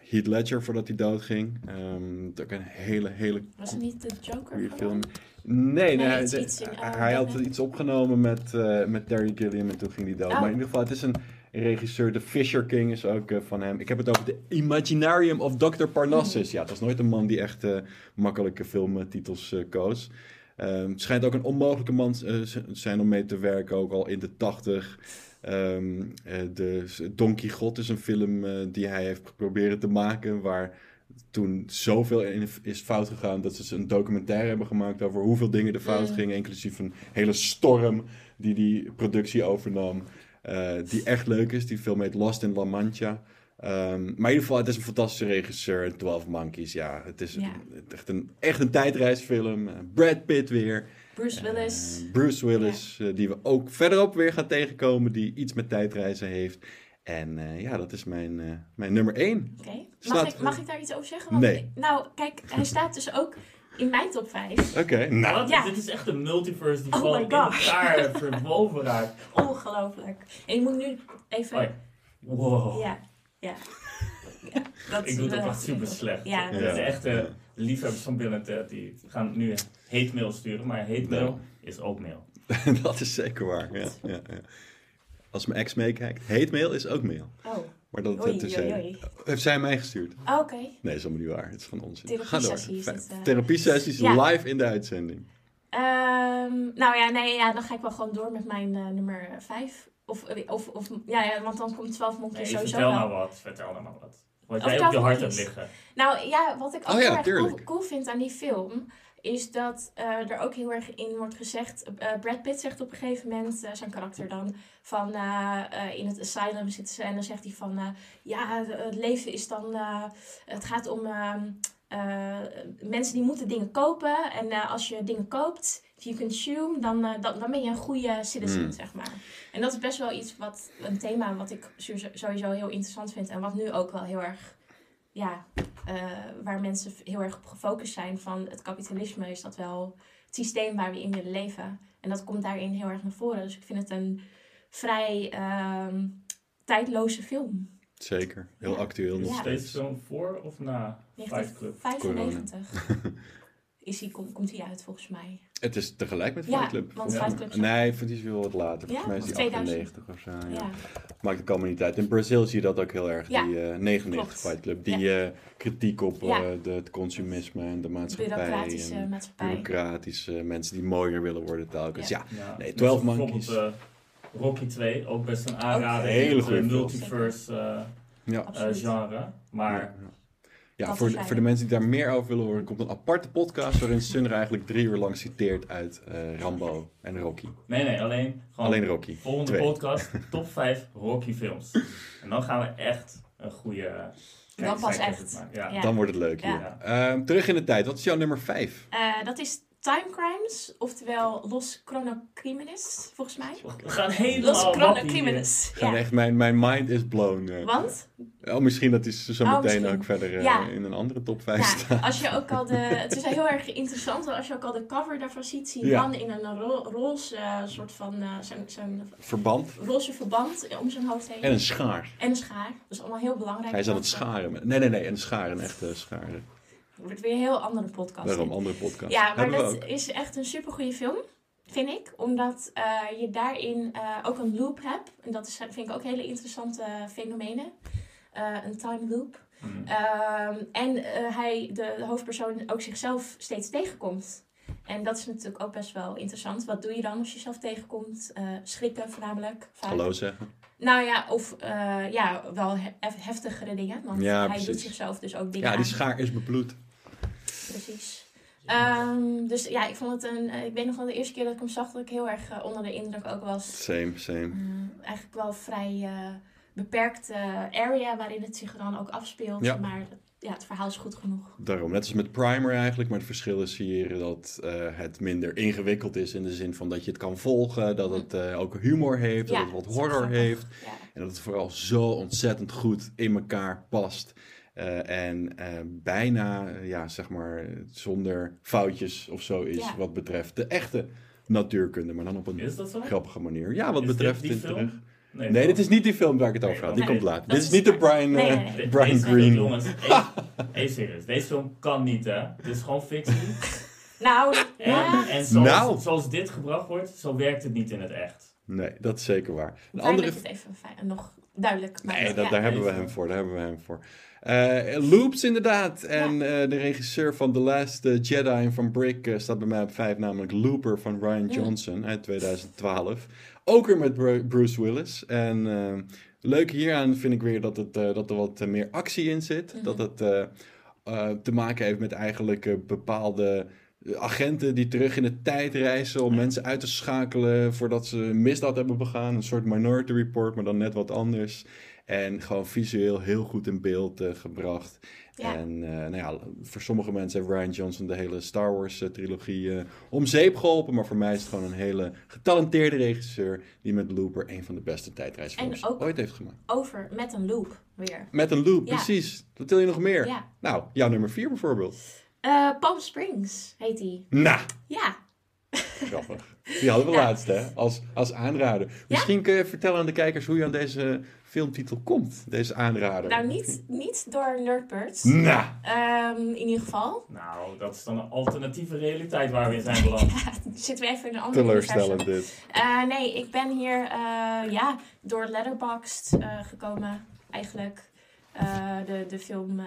Heath Ledger voordat hij doodging. Ehm dat ook een hele, hele Was het niet de Joker? film. Nee, nee, hij, iets- de- iets in, hij had iets opgenomen met, eh, met Terry Gilliam en toen ging hij dood. Oh. Maar in ieder geval, het is een regisseur. The Fisher King is ook eh, van hem. Ik heb het over de Imaginarium of Dr. Parnassus. Ja, het was nooit een man die echt eh, makkelijke filmtitels koos. Ehm, het schijnt ook een onmogelijke man z- zijn om mee te werken, ook al in de tachtig. Eh, de Don Quixote is een film die hij heeft geprobeerd te maken, waar toen zoveel in is fout gegaan dat ze een documentaire hebben gemaakt over hoeveel dingen er fout Mm. gingen, inclusief een hele storm die die productie overnam, eh, die echt leuk is. Die film heet Lost in La Mancha. Ehm, maar in ieder geval, het is een fantastische regisseur. en 12 Monkeys, ja. Het is echt, een, echt een tijdreisfilm. Eh, Brad Pitt weer. Bruce Willis. Eh, Bruce Willis, die we ook verderop weer gaan tegenkomen, die iets met tijdreizen heeft. En eh, ja, dat is mijn, eh, mijn nummer 1. Oké. Mag, Staat- ik, mag ik daar iets over zeggen? Want Nee. ik- nou, kijk, hij staat dus ook in mijn top 5. Oké, nou. Ja. Dit is echt een multiverse die Oh gewoon in elkaar (laughs) verwoven raakt. Ongelooflijk. En je moet nu even... Oh ja. Wow. Ja, ja. ja dat Ik doe het eh, ook echt super slecht. Ja, De Ja. echte liefhebbers van Bill en Ted, die gaan nu hate mail sturen, maar hate mail is ook mail. (laughs) dat is zeker waar. Ja, ja, ja. Als mijn ex meekijkt, hate mail is ook mail. Oh, Maar dat Oei, oei, eh, oei. Heeft zij mij gestuurd? Ah, oké. Nee, dat is helemaal niet waar. Het is gewoon onzin. Therapiesessie is Ga door. het, eh. Therapiesessies Ja. live in de uitzending. Ehm, nou ja, nee, ja, dan ga ik wel gewoon door met mijn eh, nummer 5. Of, of, of ja, ja, want dan komt 12 Monkeys Nee, sowieso vertel wel. nou wat, vertel nou maar wat. Wat jij op je hart hebt liggen. Nou ja, wat ik ook Oh ja, heel erg cool, cool vind aan die film, is dat eh, er ook heel erg in wordt gezegd. eh, Brad Pitt zegt op een gegeven moment, eh, zijn karakter dan, van in het asylum zitten ze en dan zegt hij van, ja, het leven is dan, het gaat om ehm, eh, mensen die moeten dingen kopen en als je dingen koopt, if you consume, dan, dan, dan ben je een goede citizen, Hmm. zeg maar. En dat is best wel iets wat, een thema wat ik sowieso heel interessant vind en wat nu ook wel heel erg ja, eh, waar mensen heel erg op gefocust zijn van het kapitalisme, is dat wel het systeem waar we in willen leven. En dat komt daarin heel erg naar voren. Dus ik vind het een vrij ehm, tijdloze film. Zeker. Heel Ja. actueel nog Ja. Steeds steeds. film voor of na Fight Club? 1995 is die, komt, komt die uit volgens mij. Het is tegelijk met Fight Club. want. Fight Club Nee, ik vind die is wel wat later. Volgens Ja, mij is die 2000. 98 of zo. Ja. Ja, Maakt ook allemaal niet uit. In Brazil zie je dat ook heel erg. Ja, die eh 99 klopt. Fight Club. Die eh, kritiek op eh, de, het consumisme en de maatschappij. bureaucratische en maatschappij. bureaucratische mensen die mooier willen worden telkens. Ja, Ja. Nee, Net 12 zoals bijvoorbeeld, Monkeys. Rocky 2, ook best een aanrader. Hele in het, goede eh, film. multiverse ja. eh, Absoluut. genre. Maar Ja, ja Dat voor, voor de mensen die daar meer over willen horen, komt een aparte podcast waarin Sun er eigenlijk drie uur lang citeert uit eh, Rambo en Rocky. nee, nee, alleen, gewoon Alleen Rocky. volgende Twee. podcast, (laughs) top 5 Rocky films. En dan gaan we echt een goede... Dan pas echt. maken. Ja. Ja. Dan wordt het leuk hier. Ja. Ehm, terug in de tijd. Wat is jouw nummer 5? Eh, dat is Time Crimes, oftewel Los Chronocrimenes, volgens mij. We gaan helemaal Los Ja. echt, mijn, mijn mind is blown. eh. Want Oh, misschien dat is zo Oh, meteen misschien. ook verder eh, Ja. in een andere top 5 ja, staan. als je ook al de. (laughs) Het is heel erg interessant, want als je ook al de cover daarvan ziet, zie je Ja. man in een ro roze eh, soort van. eh, zo'n zo'n Verband roze verband om zijn hoofd heen. en een schaar. En een schaar. Dat is allemaal heel belangrijk. Hij is aan want, het scharen. Nee, nee, nee, een schaar, een echte schaar. Het wordt weer een heel andere podcast. Daarom, dit. andere podcast. Ja, maar dat is echt een supergoeie film, vind ik. Omdat eh, je daarin eh, ook een loop hebt. En dat is, vind ik ook hele interessante fenomenen. Eh, een time loop. Hmm. Ehm, en eh, hij, de, de hoofdpersoon, ook zichzelf steeds tegenkomt. En dat is natuurlijk ook best wel interessant. Wat doe je dan als je jezelf tegenkomt? Eh, schrikken voornamelijk. vaak. Hallo zeggen. Nou ja, of eh, ja, wel he- hef- heftigere dingen. Want Ja, hij precies. doet zichzelf dus ook dingen Ja, die schaar is bebloed. Precies. Ehm, dus ja, ik vond het een. eh, ik weet nog wel de eerste keer dat ik hem zag, dat ik heel erg eh, onder de indruk ook was. Same, same. Eh, eigenlijk wel vrij eh, beperkte area waarin het zich dan ook afspeelt. Ja. Maar ja, het verhaal is goed genoeg. Daarom, net als met Primer eigenlijk, maar het verschil is hier dat het minder ingewikkeld is in de zin van dat je het kan volgen, dat het eh, ook humor heeft, dat het wat het horror heeft Ja. en dat het vooral zo ontzettend goed in elkaar past. Eh, en eh, bijna, eh, ja, zeg maar, zonder foutjes of zo is Ja. wat betreft de echte natuurkunde, maar dan op een grappige manier. Ja, wat Is dit betreft terug. Nee, dit is niet die film waar ik het over Nee, had. Die nee, komt later. Dit is is- niet de Brian, Nee, nee, nee. De- Brian deze- Green. Jongens, (laughs) even serieus. Deze film kan niet, hè. Het is gewoon fictie. (laughs) Nou, En, ja. en zoals, Nou. zoals dit gebracht wordt, zo werkt het niet in het echt. Nee, dat is zeker waar. Een andere het even fijn- nog duidelijk maakt. Nee, dat, ja. daar hebben we hem voor. Daar hebben we hem voor. Eh, Loops inderdaad. En eh, de regisseur van The Last eh, Jedi en van Brick staat bij mij op vijf, namelijk Looper van Ryan Johnson uit 2012. Ook weer met Bru- Bruce Willis. En leuk hieraan vind ik weer dat, het, dat er wat meer actie in zit. Mhm. Dat het te maken heeft met eigenlijk bepaalde agenten die terug in de tijd reizen om mensen uit te schakelen voordat ze misdaad hebben begaan. Een soort Minority Report, maar dan net wat anders. En gewoon visueel heel goed in beeld eh, gebracht. Ja. En eh, nou ja, voor sommige mensen heeft Ryan Johnson de hele Star Wars eh, trilogie om zeep geholpen. Maar voor mij is het gewoon een hele getalenteerde regisseur die met Looper een van de beste tijdreisfilms ooit heeft gemaakt. Over met een loop weer. Met een loop, Ja. precies. Wat wil je nog meer? Nou, jouw nummer vier bijvoorbeeld. Eh, Palm Springs heet die. Nou, Ja. (laughs) grappig. Die hadden we Ja. laatst, hè? Als, als aanrader. Misschien kun je vertellen aan de kijkers hoe je aan deze filmtitel komt. Deze aanrader. Nou, niet, niet door Nerdbirds. Nou, Ehm, in ieder geval. Nou, dat is dan een alternatieve realiteit waar we in zijn beland. (laughs) Ja, zitten we even in een andere teleurstellend dit. Eh, nee, ik ben hier eh, ja, door Letterboxd eh, gekomen, eigenlijk. Eh, de, de film, eh,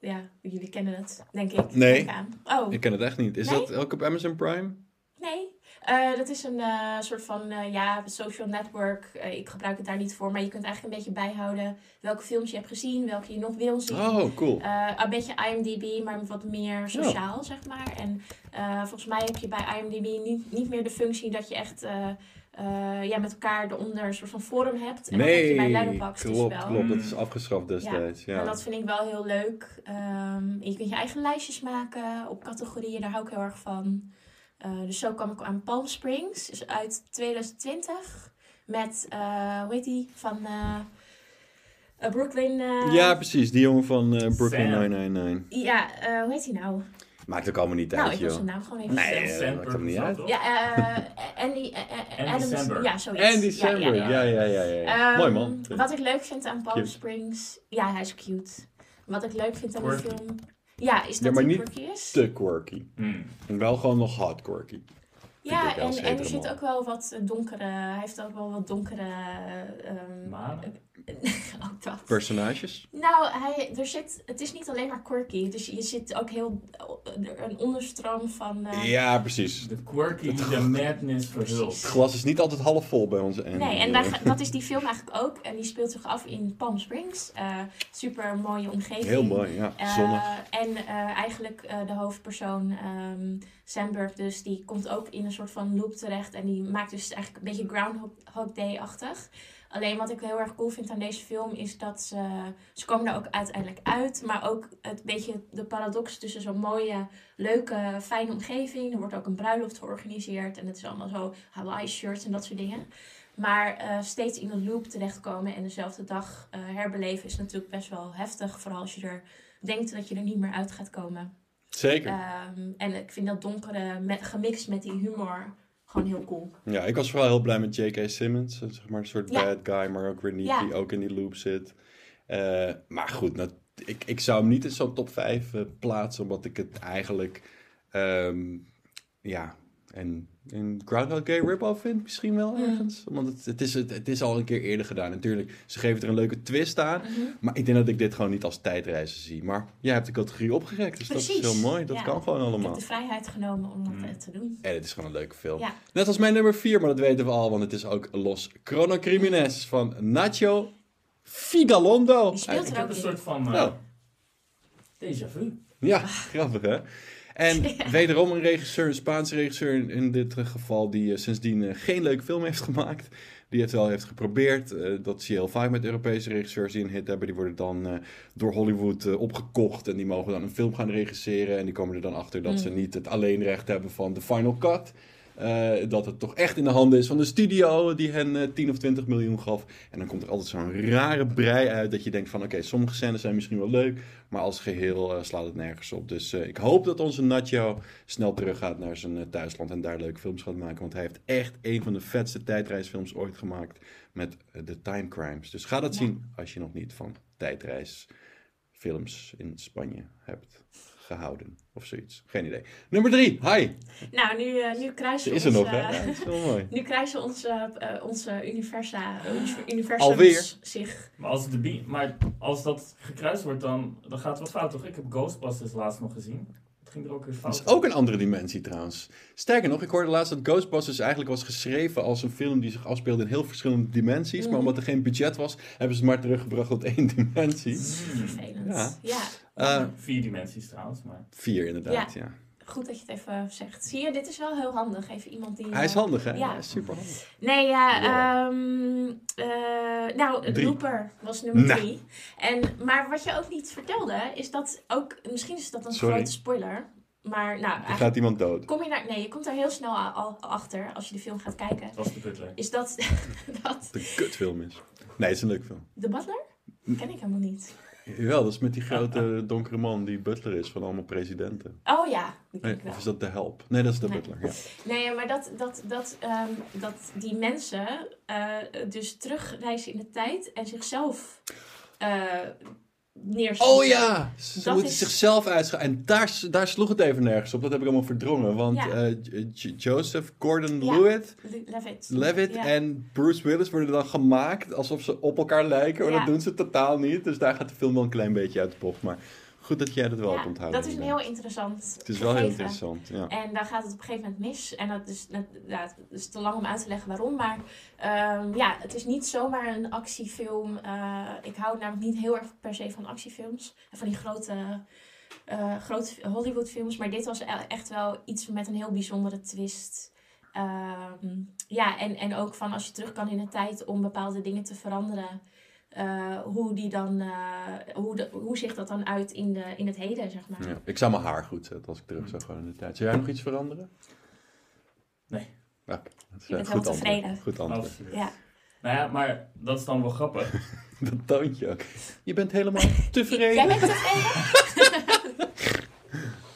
ja, jullie kennen het, denk ik. Nee. Denk aan. Oh, Ik ken het echt niet. Is Nee? dat ook op Amazon Prime? nee. Eh, dat is een eh, soort van eh, ja, social network. Eh, ik gebruik het daar niet voor, maar je kunt eigenlijk een beetje bijhouden welke films je hebt gezien, welke je nog wil zien. Oh, cool. Eh, een beetje IMDb, maar wat meer sociaal, zeg maar. En eh, volgens mij heb je bij IMDb niet, niet meer de functie dat je echt eh, ja, met elkaar eronder een soort van forum hebt. En dat heb je bij Nee, Letterboxd dus klopt, wel. klopt. Dat is afgeschaft destijds. Ja. En dat vind ik wel heel leuk. Ehm, je kunt je eigen lijstjes maken op categorieën, daar hou ik heel erg van. Eh, dus zo kwam ik aan Palm Springs, is uit 2020. Met, eh, hoe heet die, van Brooklyn... eh, Ja, precies. Die jongen van eh, Brooklyn Sam. 999. Ja, eh, hoe heet hij nou? Maakt ook allemaal niet Nou, uit, ik wil joh. zijn naam gewoon even Nee, maakt hem niet uit. Ja, eh Andy, Andy Adams. Samberg. Ja, zoiets. Andy Ja, Samberg. ja, Ja, ja. ja, ja. ja, ja. Ehm, Mooi man. Wat ik leuk vind aan Palm Cute. Springs... Ja, hij is cute. Wat ik leuk vind aan de film... Ja, is Ja, dat maar niet quirky is. Te quirky. Hmm. En wel gewoon nog hot quirky. Ja, ik en, en er zit ook wel wat donkere... Hij heeft ook wel wat donkere... eh, ehm, (laughs) ook dat. Personages? Nou, hij, er zit, het is niet alleen maar quirky. Dus je zit ook heel... Een onderstroom van... eh, Ja, precies. de quirky de madness verhult. Precies. Het glas is niet altijd half vol bij onze Andy. Nee, en daar, dat is die film eigenlijk ook. En die speelt zich af in Palm Springs. Eh, super mooie omgeving. Heel mooi, ja. Eh, Zonnig. en eh, eigenlijk eh, de hoofdpersoon, ehm Sandberg dus, die komt ook in een soort van loop terecht. En die maakt dus eigenlijk een beetje Groundhog Day-achtig. Alleen wat ik heel erg cool vind aan deze film is dat ze, ze komen er ook uiteindelijk uit. Maar ook het beetje de paradox tussen zo'n mooie, leuke, fijne omgeving. Er wordt ook een bruiloft georganiseerd en het is allemaal zo Hawaii shirts en dat soort dingen. Maar eh, steeds in een loop terechtkomen en dezelfde dag eh, herbeleven is natuurlijk best wel heftig. Vooral als je er denkt dat je er niet meer uit gaat komen. Zeker. Ehm, en ik vind dat donkere met, gemixt met die humor gewoon heel cool. Ja, ik was vooral heel blij met J.K. Simmons. eh, Zeg maar een soort Ja. bad guy, maar ook weer niet, Ja. die ook in die loop zit. Eh, maar goed, nou, ik, ik zou hem niet in zo'n top 5 eh, plaatsen, omdat ik het eigenlijk... ehm, ja, en in Groundhog Day rip-off vind misschien wel ergens. Want het, het, is, het, het is al een keer eerder gedaan. Natuurlijk, ze geven er een leuke twist aan. Mhm. Maar ik denk dat ik dit gewoon niet als tijdreizen zie. Maar jij hebt de categorie opgerekt, dus dat is heel mooi. Dat Ja. kan gewoon Ik allemaal. heb de vrijheid genomen om dat Mm. eh, te doen. En het is gewoon een leuke film. Ja. Net als mijn nummer 4, maar dat weten we al, want het is ook Los Cronocrimines van Nacho Figalondo. Die speelt Ik er ook een soort van uh, déjà vu. Ja, grappig hè? En (laughs) wederom een regisseur, een Spaanse regisseur in, dit geval, die eh, sindsdien eh, geen leuke film heeft gemaakt. Die het wel heeft geprobeerd. Eh, dat zie je heel vaak met Europese regisseurs die een hit hebben. Die worden dan eh, door Hollywood eh, opgekocht. En die mogen dan een film gaan regisseren. En die komen er dan achter dat Mm. ze niet het alleenrecht hebben van de final cut. Eh, dat het toch echt in de handen is van de studio die hen eh, 10 of 20 miljoen gaf. En dan komt er altijd zo'n rare brei uit dat je denkt van oké, sommige scènes zijn misschien wel leuk, maar als geheel eh, slaat het nergens op. Dus eh, ik hoop dat onze Nacho snel teruggaat naar zijn eh, thuisland en daar leuke films gaat maken. Want hij heeft echt een van de vetste tijdreisfilms ooit gemaakt met eh, de Time Crimes. Dus ga dat Ja. zien als je nog niet van tijdreisfilms in Spanje hebt gehouden of zoiets. Geen idee. Nummer drie, hi. Nou, nu, eh, nu kruisen Ze we is er nog, hè? Ja, dat is wel (laughs) mooi. Nu kruisen onze, eh, onze universa, onze universums Alweer? zich. Maar als, de maar als dat gekruist wordt, dan, dan gaat het wat fout, toch? Ik heb Ghostbusters laatst nog gezien. Het ging er ook weer Dat fout. is ook een andere dimensie trouwens. Sterker nog, ik hoorde laatst dat Ghostbusters eigenlijk was geschreven als een film die zich afspeelde in heel verschillende dimensies. Maar Mhm. omdat er geen budget was, hebben ze het maar teruggebracht tot één dimensie. Vervelend. Ja. Ja. Eh, Vier dimensies trouwens, maar... vier inderdaad, ja. Goed dat je het even zegt. Zie je, dit is wel heel handig. Even iemand die... Hij is eh, handig, hè? Ja. Super handig. Nee, ja, Wow. ehm, eh, nou, Drie. Looper was nummer Nou. drie. En, maar wat je ook niet vertelde, is dat ook, misschien is dat een Sorry. grote spoiler, maar nou, Er eigenlijk gaat iemand dood. kom je daar, nee, je komt daar heel snel al achter als je de film gaat kijken. Het was de butler. Is dat, (laughs) dat De kutfilm is. Nee, het is een leuk film. de Butler? Ken ik helemaal niet. Jawel, dat is met die grote donkere man die butler is van allemaal presidenten. Oh ja, Nee, of is dat de help? Nee, dat is de Nee. butler, ja. Nee, maar dat, dat, dat, ehm, dat die mensen eh, dus terugreizen in de tijd en zichzelf eh neerschieten. Oh ja! Ze Dat is- zichzelf uitschakelen. En daar, daar sloeg het even nergens op. Dat heb ik allemaal verdrongen. Want Ja. eh, Joseph Gordon-Levitt Le- Levitt. Ja. en Bruce Willis worden dan gemaakt alsof ze op elkaar lijken, maar Ja. dat doen ze totaal niet. Dus daar gaat de film wel een klein beetje uit de bocht. Maar goed dat jij dat wel Ja, hebt onthouden. dat is een heel interessant Het is wel heel interessant, ja. En daar gaat het op een gegeven moment mis. En dat is, dat, is te lang om uit te leggen waarom. Maar ehm, ja, het is niet zomaar een actiefilm. Eh, ik hou namelijk niet heel erg per se van actiefilms. En van die grote, eh grote Hollywoodfilms. Maar dit was e- echt wel iets met een heel bijzondere twist. Ehm, ja, en, en ook van als je terug kan in de tijd om bepaalde dingen te veranderen. Eh, hoe, die dan, eh, hoe, de, hoe zich dat dan uit in, de, in het heden, zeg maar. ja. Ik zou mijn haar goed zetten als ik terug zou gaan in de tijd. Zou jij nog iets veranderen? Nee. Oké, dat is Je bent goed heel tevreden. antwoord. Goed antwoord. Absoluut. Ja. Nou ja, maar dat is dan wel grappig. (laughs) Dat toontje ook. Je bent helemaal (laughs) Jij tevreden. bent tevreden?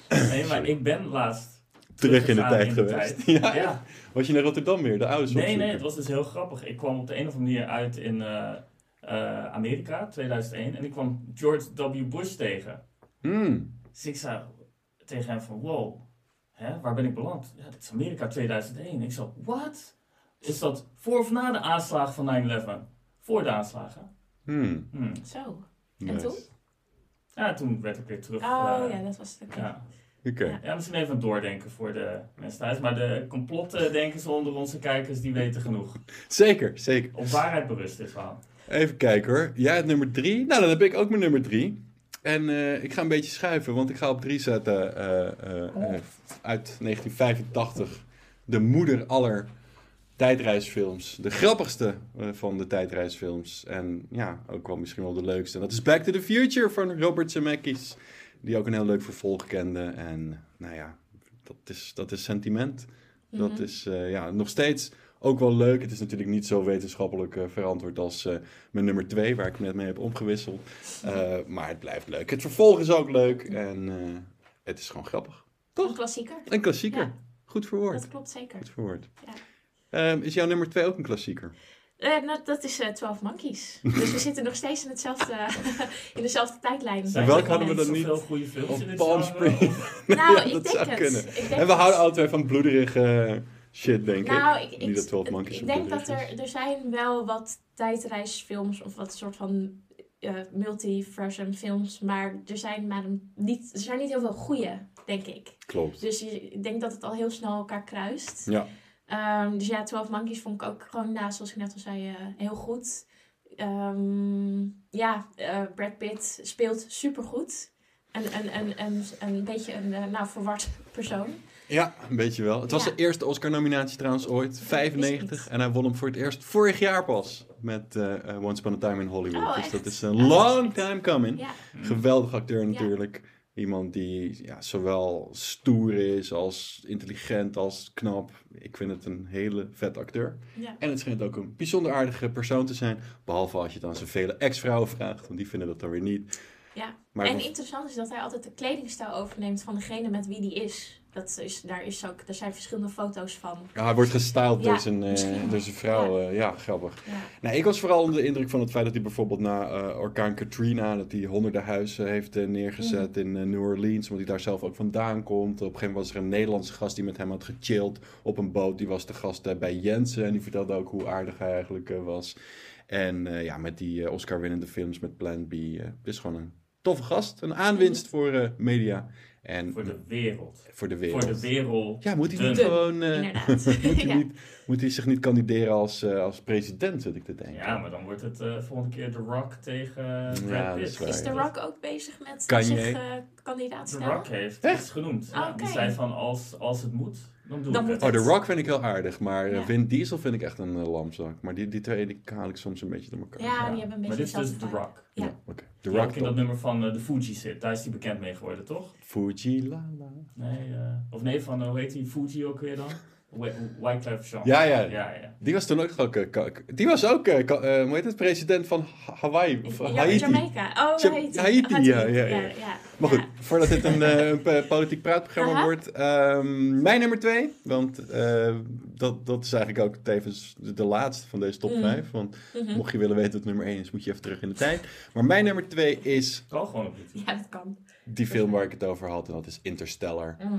(laughs) Nee, maar ik ben laatst Terug in de tijd geweest. tijd. Ja. Ja. Was je naar Rotterdam weer, de ouders Nee, opzoeken? nee, het was dus heel grappig. Ik kwam op de een of andere manier uit in eh, eh, Amerika, 2001. En ik kwam George W. Bush tegen. Hmm. Dus ik zei tegen hem van, wow, hè, waar ben ik beland? Ja, dit is Amerika 2001. Ik zei, wat? Is dat voor of na de aanslagen van 9-11? Voor de aanslagen. Hmm. Hmm. Zo. Nice. toen? Ja, toen werd ik weer terug. Oh eh, ja, dat was het. oké. ja. Oké. Ja. misschien even doordenken voor de mensen thuis. Maar de complotdenkers onder onze kijkers, die weten genoeg. Zeker, zeker. Op waarheid berust dit verhaal. Even kijken hoor. Jij hebt nummer drie. Nou, dan heb ik ook mijn nummer drie. En eh, ik ga een beetje schuiven, want ik ga op drie zetten eh, eh, uit 1985. De moeder aller tijdreisfilms. De grappigste van de tijdreisfilms. En ja, ook wel misschien wel de leukste. En dat is Back to the Future van Robert Zemeckis. Die ook een heel leuk vervolg kende. En nou ja, dat is, dat is sentiment. Dat Mhm. is ja, nog steeds ook wel leuk. Het is natuurlijk niet zo wetenschappelijk eh, verantwoord als eh, mijn nummer 2, waar ik net mee heb omgewisseld. Eh, maar het blijft leuk. Het vervolg is ook leuk. En eh, het is gewoon grappig. Een klassieker. Een klassieker. Ja. Goed verwoord. Dat klopt zeker. Goed verwoord. Ja. Ehm, is jouw nummer 2 ook een klassieker? Eh, nou, dat is eh 12 Monkeys. dus we zitten nog steeds in, hetzelfde, (laughs) in dezelfde tijdlijn. Zijn welke hadden we dan niet? zoveel goede films Palm? Springs. Nou, (laughs) Ja, ik dat denk zou het. kunnen. Ik denk En we het. houden twee van bloederige eh, shit, denk Nou, ik. ik, Niet ik, dat 12 Monkeys ik denk dat er, er zijn wel wat tijdreisfilms of wat soort van multiversum films, maar er zijn, maar niet, er zijn niet heel veel goede, denk ik. Klopt. Dus ik denk dat het al heel snel elkaar kruist. Ja. Ehm, dus ja, 12 Monkeys vond ik ook gewoon, nou, zoals ik net al zei, eh, heel goed. Ehm, ja, eh, Brad Pitt speelt supergoed. Een, een, een, een, een beetje een nou, verward persoon. Ja, een beetje wel. Het was Ja. de eerste Oscar-nominatie trouwens ooit, wist ik 95. niet. En hij won hem voor het eerst vorig jaar pas. Met eh, eh, Once Upon a Time in Hollywood. Oh, dus dat is een long time coming. Ja, Geweldig acteur natuurlijk. Iemand die ja, zowel stoer is als intelligent als knap. Ik vind het een hele vet acteur. ja. En het schijnt ook een bijzonder aardige persoon te zijn. Behalve als je het aan zijn vele ex-vrouwen vraagt. Want die vinden dat dan weer niet. ja. Maar en interessant is dat hij altijd de kledingstijl overneemt van degene met wie die is. Dat is, daar, is ook, er zijn verschillende foto's van. ja, hij wordt gestyled Ja, door, zijn, eh, door zijn vrouw. Ja. ja, grappig. Ja. Nou, ik was vooral onder de indruk van het feit dat hij bijvoorbeeld na eh, orkaan Katrina... dat hij honderden huizen heeft eh, neergezet in eh, New Orleans... omdat hij daar zelf ook vandaan komt. Op een gegeven moment was er een Nederlandse gast die met hem had gechilled op een boot. Die was de gast eh, bij Jensen en die vertelde ook hoe aardig hij eigenlijk eh, was. En eh, ja, met die eh, Oscar-winnende films met Plan B... eh, het is gewoon een toffe gast. Een aanwinst voor eh, media en Voor de wereld. voor de wereld. Voor de wereld. Ja, moet hij niet De- gewoon... eh, Inderdaad. (laughs) moet, hij Ja. niet, moet hij zich niet kandideren als, eh, als president, zit ik te denken. Ja, maar dan wordt het eh volgende keer The Rock tegen Ja, is waar. Is The Rock ook bezig met Kan zich eh, kandidaat The stellen? Rock heeft Echt? genoemd. Ja. Die zei van als, als het moet, dan doe Dan ik moet het. Oh, The Rock vind ik heel aardig, maar eh, Ja. Vin Diesel vind ik echt een eh, lamzak. Maar die, die twee die haal ik soms een beetje door elkaar. Ja, Ja. die hebben een Maar beetje dit is dus The. Rock. Ja. oké. The Die ook Rock in dat nummer van eh, de Fuji zit. Daar is hij bekend mee geworden, toch? Fuji la la. Nee, eh, of nee, van eh, hoe heet die Fuji ook weer dan? Wy- Wyclef Jean. Ja, ja. ja, ja. Die was toen ook, ook eh, ka- die was ook, eh, ka- eh, hoe heet het, president van Ha- Hawaii, of Ja, Haiti. Jamaica. Oh, Ja- Haiti. Haiti, ja, ja, ja. ja. Maar goed, Ja. voordat dit een, eh, een p- politiek praatprogramma Aha. wordt. ehm, mijn nummer twee, want eh, dat, dat is eigenlijk ook tevens de, de laatste van deze top Mm. 5. Want Mhm. mocht je willen weten wat nummer 1 is, moet je even terug in de tijd. Maar mijn nummer 2 is Kan gewoon op YouTube. Ja, dat kan. die film waar ik het over had. En dat is Interstellar. Mhm.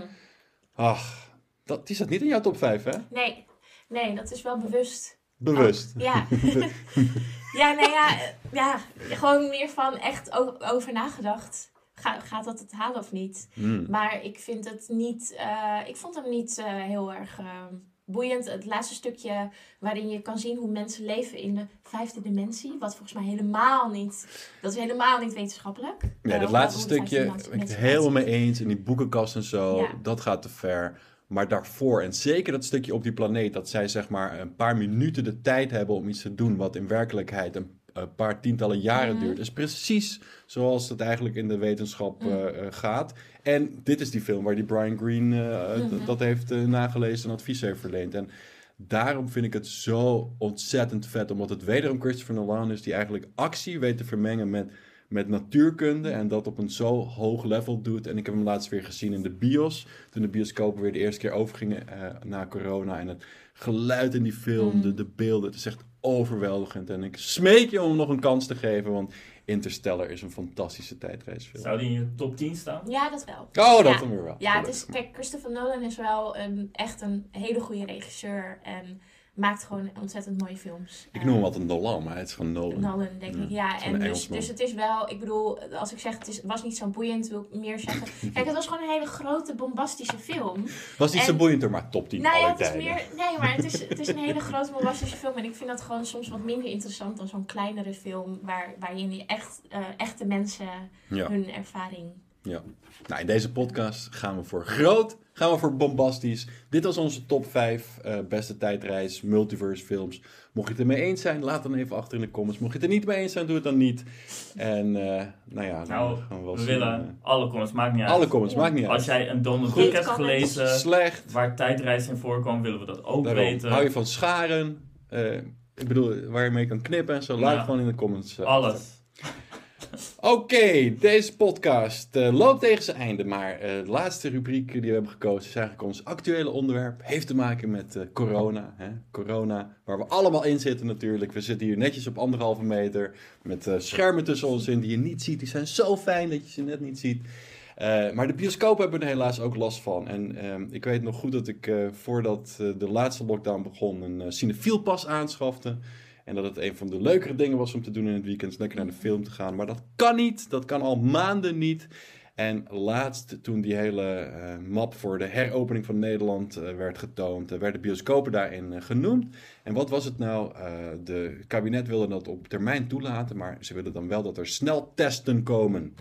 Ach, dat, die zat niet in jouw top 5, hè? Nee. nee, dat is wel bewust. Bewust. Oh, ja. (laughs) ja, nee, ja, eh, ja. Gewoon meer van echt over nagedacht. Ga, gaat dat het halen of niet? Hmm. Maar ik vind het niet... eh, ik vond hem niet eh, heel erg eh, boeiend. Het laatste stukje waarin je kan zien hoe mensen leven in de vijfde dimensie. Wat volgens mij helemaal niet... Dat is helemaal niet wetenschappelijk. Nee, Eh, dat hoe- laatste stukje ben ik het helemaal mee eens. En die boekenkast en zo, Ja. dat gaat te ver. Maar daarvoor, en zeker dat stukje op die planeet, dat zij zeg maar een paar minuten de tijd hebben om iets te doen wat in werkelijkheid een, een paar tientallen jaren Mhm. duurt, is precies zoals het eigenlijk in de wetenschap Mhm. eh, eh, gaat. En dit is die film waar die Brian Greene eh, Mhm. dat heeft nagelezen en advies heeft verleend. En daarom vind ik het zo ontzettend vet, omdat het wederom Christopher Nolan is die eigenlijk actie weet te vermengen met met natuurkunde en dat op een zo hoog level doet. En ik heb hem laatst weer gezien in de bios, toen de bioscopen weer de eerste keer overgingen eh, na corona. En het geluid in die film, Mm. de, de beelden, het is echt overweldigend. En ik smeek je om hem nog een kans te geven, want Interstellar is een fantastische tijdreisfilm. Zou die in je top 10 staan? Ja, dat wel. Oh, dat Ja. dan weer wel. Ja, het is, kijk, Christopher Nolan is wel een, echt een hele goede regisseur. En maakt gewoon ontzettend mooie films. Ik noem hem altijd Nolan, maar het is gewoon Nolan. Nolan, denk ik. Ja, en dus, dus het is wel, ik bedoel, als ik zeg het is, was niet zo boeiend, wil ik meer zeggen. (laughs) Kijk, het was gewoon een hele grote, bombastische film. Was niet zo En- boeiender, maar top 10 Nou ja, het is meer, nee, maar het is, (laughs) het is een hele grote, bombastische film. En ik vind dat gewoon soms wat minder interessant dan zo'n kleinere film, waar, waarin je echt, eh, echte mensen Ja. hun ervaring Ja. Nou, in deze podcast gaan we voor groot, gaan we voor bombastisch. Dit was onze top 5 uh, beste tijdreis, multiverse films. Mocht je het ermee eens zijn, laat dan even achter in de comments. Mocht je het er niet mee eens zijn, doe het dan niet. En uh, nou ja, dan nou, gaan we wel we zien. willen eh, alle comments, maakt niet uit. alle comments, Ja. maakt niet uit. Als jij een Goed. Duck hebt gelezen Slecht, waar tijdreis in voorkwam, willen we dat ook daarom. weten. hou je van scharen. Eh, ik bedoel, waar je mee kan knippen en zo. Laat Ja. het gewoon in de comments. eh, achter. Alles. Oké, deze podcast eh, loopt tegen zijn einde. Maar eh, de laatste rubriek die we hebben gekozen is eigenlijk ons actuele onderwerp. Heeft te maken met eh, corona. Hè? Corona, waar we allemaal in zitten natuurlijk. We zitten hier netjes op anderhalve meter. Met schermen tussen ons in die je niet ziet. Die zijn zo fijn dat je ze net niet ziet. Maar de bioscoop hebben er helaas ook last van. En ehm, ik weet nog goed dat ik voordat de laatste lockdown begon een cinefielpas aanschafte. En dat het een van de leukere dingen was om te doen in het weekend. Lekker naar de film te gaan. Maar dat kan niet. Dat kan al maanden niet. En laatst, toen die hele eh, map voor de heropening van Nederland eh, werd getoond, eh, werden bioscopen daarin genoemd. En wat was het nou? De kabinet wilde dat op termijn toelaten, maar ze willen dan wel dat er sneltesten komen.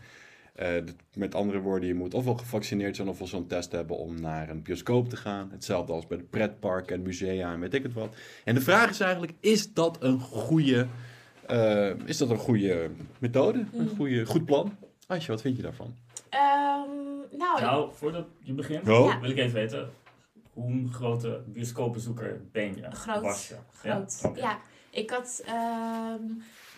Eh, met andere woorden, je moet ofwel gevaccineerd zijn ofwel zo'n test hebben om naar een bioscoop te gaan. Hetzelfde als bij de pretparken en musea en weet ik het wat. En de vraag is eigenlijk, is dat een goede, eh, is dat een goede methode? Een Mm. goede, goed plan? Asje, wat vind je daarvan? Ehm, nou, Nou, voordat je begint, Oh. Ja. wil ik even weten. Hoe een grote bioscoopbezoeker ben je? Groot. Was je? groot. Ja? Ik had. ehm,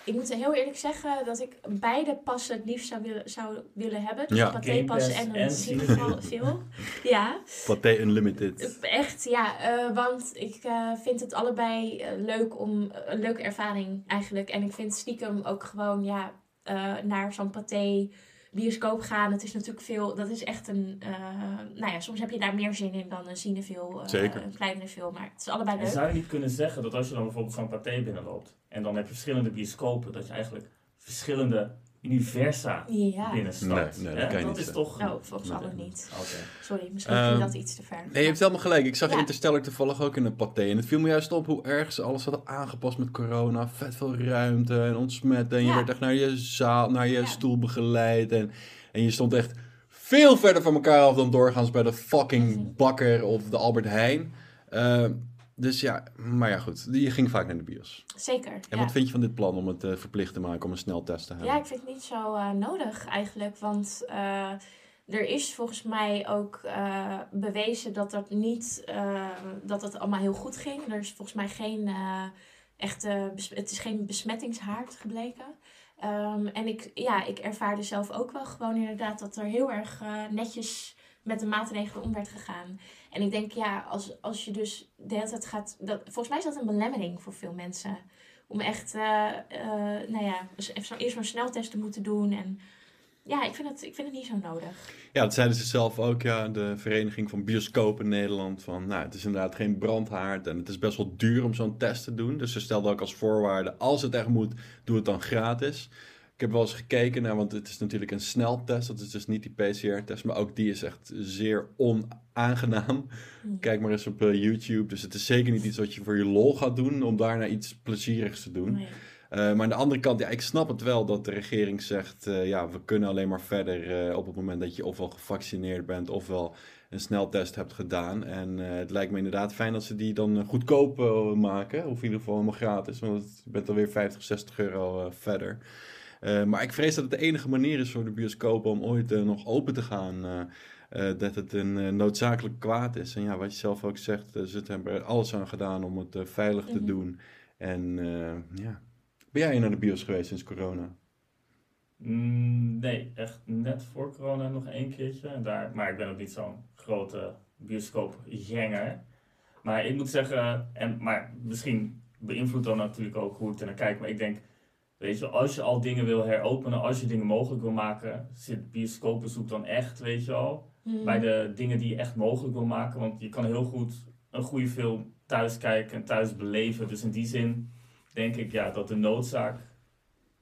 ik moet heel eerlijk zeggen dat ik beide passen het liefst zou willen, zou willen hebben. Dus Ja. een patépas Game Pass en en een cinefil. Ja, Pathé Unlimited. echt ja. eh, want ik eh, vind het allebei eh, leuk om een leuke ervaring eigenlijk. En ik vind stiekem ook gewoon ja, eh, naar zo'n paté bioscoop gaan. Het is natuurlijk veel. Dat is echt een. eh, nou ja, soms heb je daar meer zin in dan een cinefil. eh, Zeker. Een kleinere film. Maar het is allebei En leuk. zou je niet kunnen zeggen dat als je dan bijvoorbeeld zo'n pathé binnenloopt en dan heb je verschillende bioscopen, dat je eigenlijk verschillende universa Ja. binnenstapt? Nee, nee, dat Hè? kan je dat niet is toch... Nou, volgens Nee. alle niet. Oké. Sorry, misschien Ehm, ging dat iets te ver. Nee, je hebt helemaal gelijk. Ik zag Ja. Interstellar toevallig ook in een pathé. En het viel me juist op hoe erg ze alles hadden aangepast met corona. Vet veel ruimte en ontsmetten. En je Ja. werd echt naar je zaal, naar je Ja. stoel begeleid. En, en je stond echt veel verder van elkaar af dan doorgaans bij de fucking. Bakker of de Albert Heijn. Ehm, dus ja, maar ja goed. Je ging vaak naar de bios. Zeker. En ja. wat vind je van dit plan om het eh, verplicht te maken om een sneltest te hebben? Ja, ik vind het niet zo eh, nodig eigenlijk. Want eh, er is volgens mij ook bewezen dat dat niet dat het allemaal heel goed ging. Er is volgens mij geen echte het is geen besmettingshaard gebleken. Ehm, en ik, ja, ik ervaarde zelf ook wel gewoon inderdaad dat er heel erg netjes met de maatregelen om werd gegaan. En ik denk, ja, als, als je dus de hele tijd gaat... Dat, volgens mij is dat een belemmering voor veel mensen. Om echt, eh, eh, nou ja, dus zo, eerst zo'n sneltest te moeten doen. En ja, ik vind het, ik vind het niet zo nodig. Ja, dat zeiden ze zelf ook, ja, de Vereniging van Bioscopen Nederland. Van, nou, het is inderdaad geen brandhaard en het is best wel duur om zo'n test te doen. Dus ze stelden ook als voorwaarde, als het echt moet, doe het dan gratis. Ik heb wel eens gekeken naar, want het is natuurlijk een sneltest, dat is dus niet die PCR-test, maar ook die is echt zeer onaangenaam. Hm. Kijk maar eens op eh, YouTube, dus het is zeker niet iets wat je voor je lol gaat doen, om daarna iets plezierigs te doen. Nee. Eh, maar aan de andere kant, ja, ik snap het wel dat de regering zegt, eh, ja, we kunnen alleen maar verder op het moment dat je ofwel gevaccineerd bent ofwel een sneltest hebt gedaan. En het lijkt me inderdaad fijn dat ze die dan goedkoop maken, of in ieder geval helemaal gratis, want je bent alweer 50, 60 euro verder. Eh, maar ik vrees dat het de enige manier is voor de bioscopen om ooit eh, nog open te gaan. eh, eh, dat het een noodzakelijk kwaad is. En ja, wat je zelf ook zegt, ze hebben er alles aan gedaan om het veilig te Mhm. doen. En eh, ja, ben jij naar de bios geweest sinds corona? Mm, nee, echt net voor corona nog één keertje. En daar, maar ik ben ook niet zo'n grote bioscoopganger. Maar ik moet zeggen, en, maar misschien beïnvloedt dan natuurlijk ook hoe ik er naar kijk. Maar ik denk, weet je, als je al dingen wil heropenen, als je dingen mogelijk wil maken, zit bioscoopbezoek dan echt, weet je wel, Hm. bij de dingen die je echt mogelijk wil maken. Want je kan heel goed een goede film thuis kijken en thuis beleven. Dus in die zin denk ik ja, dat de noodzaak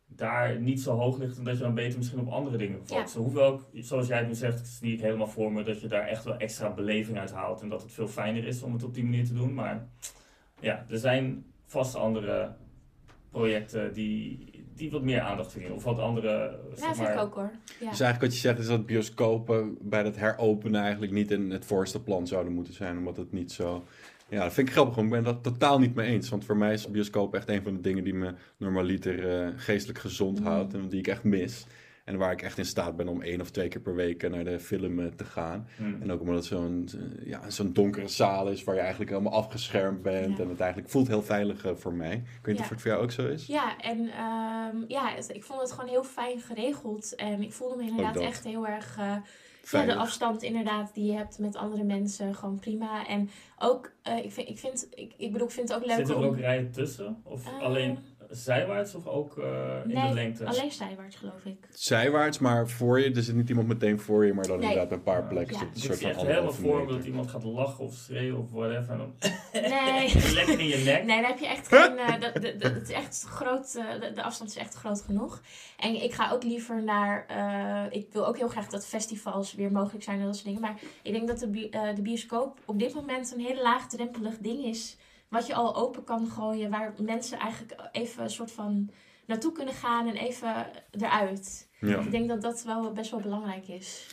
daar niet zo hoog ligt en dat je dan beter misschien op andere dingen Ja. focussen. Hoewel, ik, zoals jij het nu zegt, zie ik helemaal voor me dat je daar echt wel extra beleving uit haalt en dat het veel fijner is om het op die manier te doen. Maar ja, er zijn vast andere projecten die, die wat meer aandacht verdienen. Of wat andere, Ja, zeg vind ik ook hoor. Ja. Dus eigenlijk wat je zegt is dat bioscopen bij dat heropenen eigenlijk niet in het voorste plan zouden moeten zijn. Omdat het niet zo... Ja, dat vind ik grappig, want ik ben dat totaal niet mee eens. Want voor mij is bioscoop echt een van de dingen die me normaliter eh, geestelijk gezond houdt. En die ik echt mis. En waar ik echt in staat ben om één of twee keer per week naar de film eh, te gaan. Hm. En ook omdat het zo'n eh, ja, zo'n donkere zaal is waar je eigenlijk helemaal afgeschermd bent. Ja. En het eigenlijk voelt heel veilig eh, voor mij. Ik weet niet Ja. of het voor jou ook zo is. Ja, en ehm, ja, ik vond het gewoon heel fijn geregeld. En ik voelde me inderdaad echt heel erg... eh, ja, de afstand inderdaad die je hebt met andere mensen, gewoon prima. En ook, eh, ik, vind, ik, vind, ik, ik bedoel, ik vind het ook leuk Zitten er om... ook rijen tussen? Of alleen zijwaarts of ook eh, in de nee, lengte? alleen zijwaarts geloof ik. Zijwaarts, maar voor je. Er zit niet iemand meteen voor je, maar dan Nee. inderdaad een paar plekken. Ja. Een Dus ik soort zie van helemaal voor dat iemand gaat lachen of schreeuwen of whatever. En dan Nee. (laughs) lekker in je nek. Nee, dan heb je echt geen. eh, de, de, de, het is echt groot, eh, de, de afstand is echt groot genoeg. En ik ga ook liever naar. eh, ik wil ook heel graag dat festivals weer mogelijk zijn en dat soort dingen. Maar ik denk dat de, bi- eh, de bioscoop op dit moment een heel laagdrempelig ding is. Wat je al open kan gooien. Waar mensen eigenlijk even een soort van naartoe kunnen gaan en even eruit. Ja. Ik denk dat dat wel best wel belangrijk is.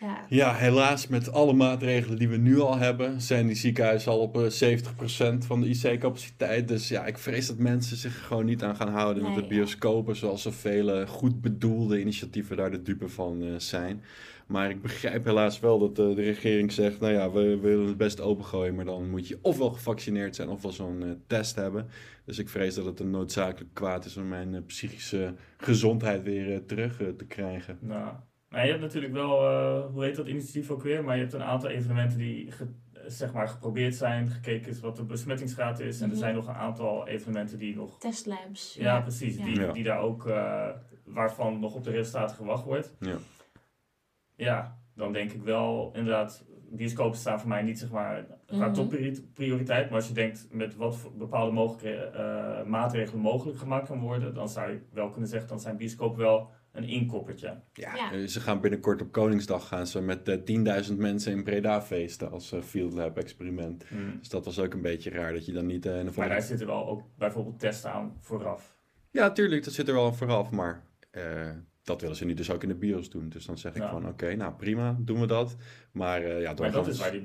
Ja. ja, helaas met alle maatregelen die we nu al hebben, zijn die ziekenhuizen al op eh, 70% van de IC-capaciteit. Dus ja, ik vrees dat mensen zich er gewoon niet aan gaan houden. Nee, dat de ja. bioscopen, zoals zoveel eh, goed bedoelde initiatieven, daar de dupe van eh, zijn. Maar ik begrijp helaas wel dat eh, de regering zegt, nou ja, we willen het best opengooien, maar dan moet je ofwel gevaccineerd zijn ofwel zo'n eh, test hebben. Dus ik vrees dat het een noodzakelijk kwaad is om mijn eh, psychische gezondheid weer eh, terug eh, te krijgen. Nou, maar je hebt natuurlijk wel, eh, hoe heet dat initiatief ook weer? Maar je hebt een aantal evenementen die ge- zeg maar geprobeerd zijn, gekeken is wat de besmettingsgraad is. En er Mhm. zijn nog een aantal evenementen die nog, Testlabs. ja, precies, Ja. Die, Ja. die daar ook, eh, waarvan nog op de resultaten gewacht wordt. Ja. Ja, dan denk ik wel inderdaad, bioscopen staan voor mij niet zeg maar qua Mhm. topprioriteit. Maar als je denkt met wat voor bepaalde mogelijke eh, maatregelen mogelijk gemaakt kan worden, dan zou je wel kunnen zeggen, dan zijn bioscopen wel een inkoppertje. Ja, Ja. eh, ze gaan binnenkort op Koningsdag gaan ze met eh, 10.000 mensen in Breda feesten als eh, Field Lab experiment. Dus dat was ook een beetje raar dat je dan niet... eh, in de Maar daar zitten wel ook bijvoorbeeld testen aan vooraf. Ja, tuurlijk, dat zit er wel vooraf, maar eh, dat willen ze nu dus ook in de bios doen. Dus dan zeg ik Ja. van, oké, nou prima, doen we dat. Maar eh, ja, Maar dat is waar die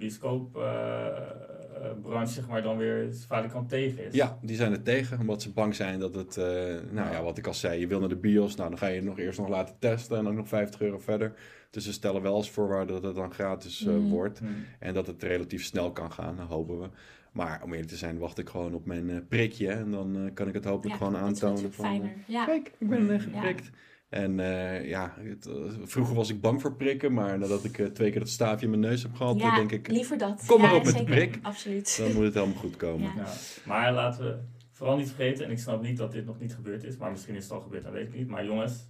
bioscoopbranche zeg maar dan weer valikant tegen is. Ja, die zijn er tegen, omdat ze bang zijn dat het, eh, nou ja, wat ik al zei, je wil naar de bios, nou dan ga je het nog eerst nog laten testen en dan nog 50 euro verder. Dus ze stellen wel als voorwaarde dat het dan gratis eh, Mhm. wordt. Hm. En dat het relatief snel kan gaan, hopen we. Maar om eerlijk te zijn, wacht ik gewoon op mijn eh, prikje. En dan eh, kan ik het hopelijk gewoon dat is aantonen. Van, fijner. Ja. Kijk, ik ben eh, Ja. En eh, ja, het, eh, vroeger was ik bang voor prikken. Maar nadat ik eh, twee keer dat staafje in mijn neus heb gehad, Ja, denk ik, liever dat. kom maar Ja, op met de prik. Absoluut. dan moet het helemaal goed komen. Ja. Ja. Maar laten we vooral niet vergeten, en ik snap niet dat dit nog niet gebeurd is, maar misschien is het al gebeurd, dat weet ik niet. Maar jongens,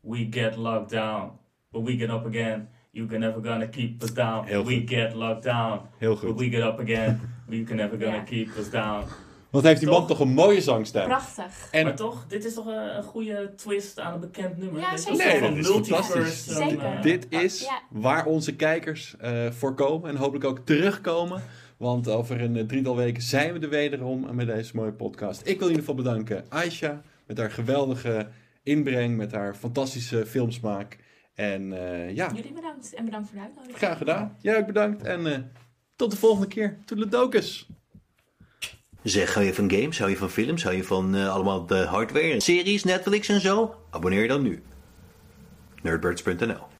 we get locked down, but we get up again. You can never gonna keep us down. Heel we goed. get locked down, Heel but goed. we get up again. We can never gonna keep us down. Wat heeft die man Toch? toch een mooie zangstem. Prachtig. En maar toch, dit is toch een, een goede twist aan een bekend nummer. Ja, Dit is zeker. Nee, van dat is multiverse, fantastisch. en, Zeker. eh, dit is Ja. waar onze kijkers eh voor komen. En hopelijk ook terugkomen. Want over een eh, drietal weken zijn we er wederom met deze mooie podcast. Ik wil in ieder geval bedanken Aisha met haar geweldige inbreng, met haar fantastische filmsmaak. En eh, ja, Jullie bedankt. En bedankt voor de uitnodiging. graag gedaan. Jij ook bedankt. En eh, tot de volgende keer. Toedeledokus. Zeg, hou je van games, hou je van films, hou je van eh, allemaal de hardware, series, Netflix en zo? Abonneer je dan nu. Nerdbirds.nl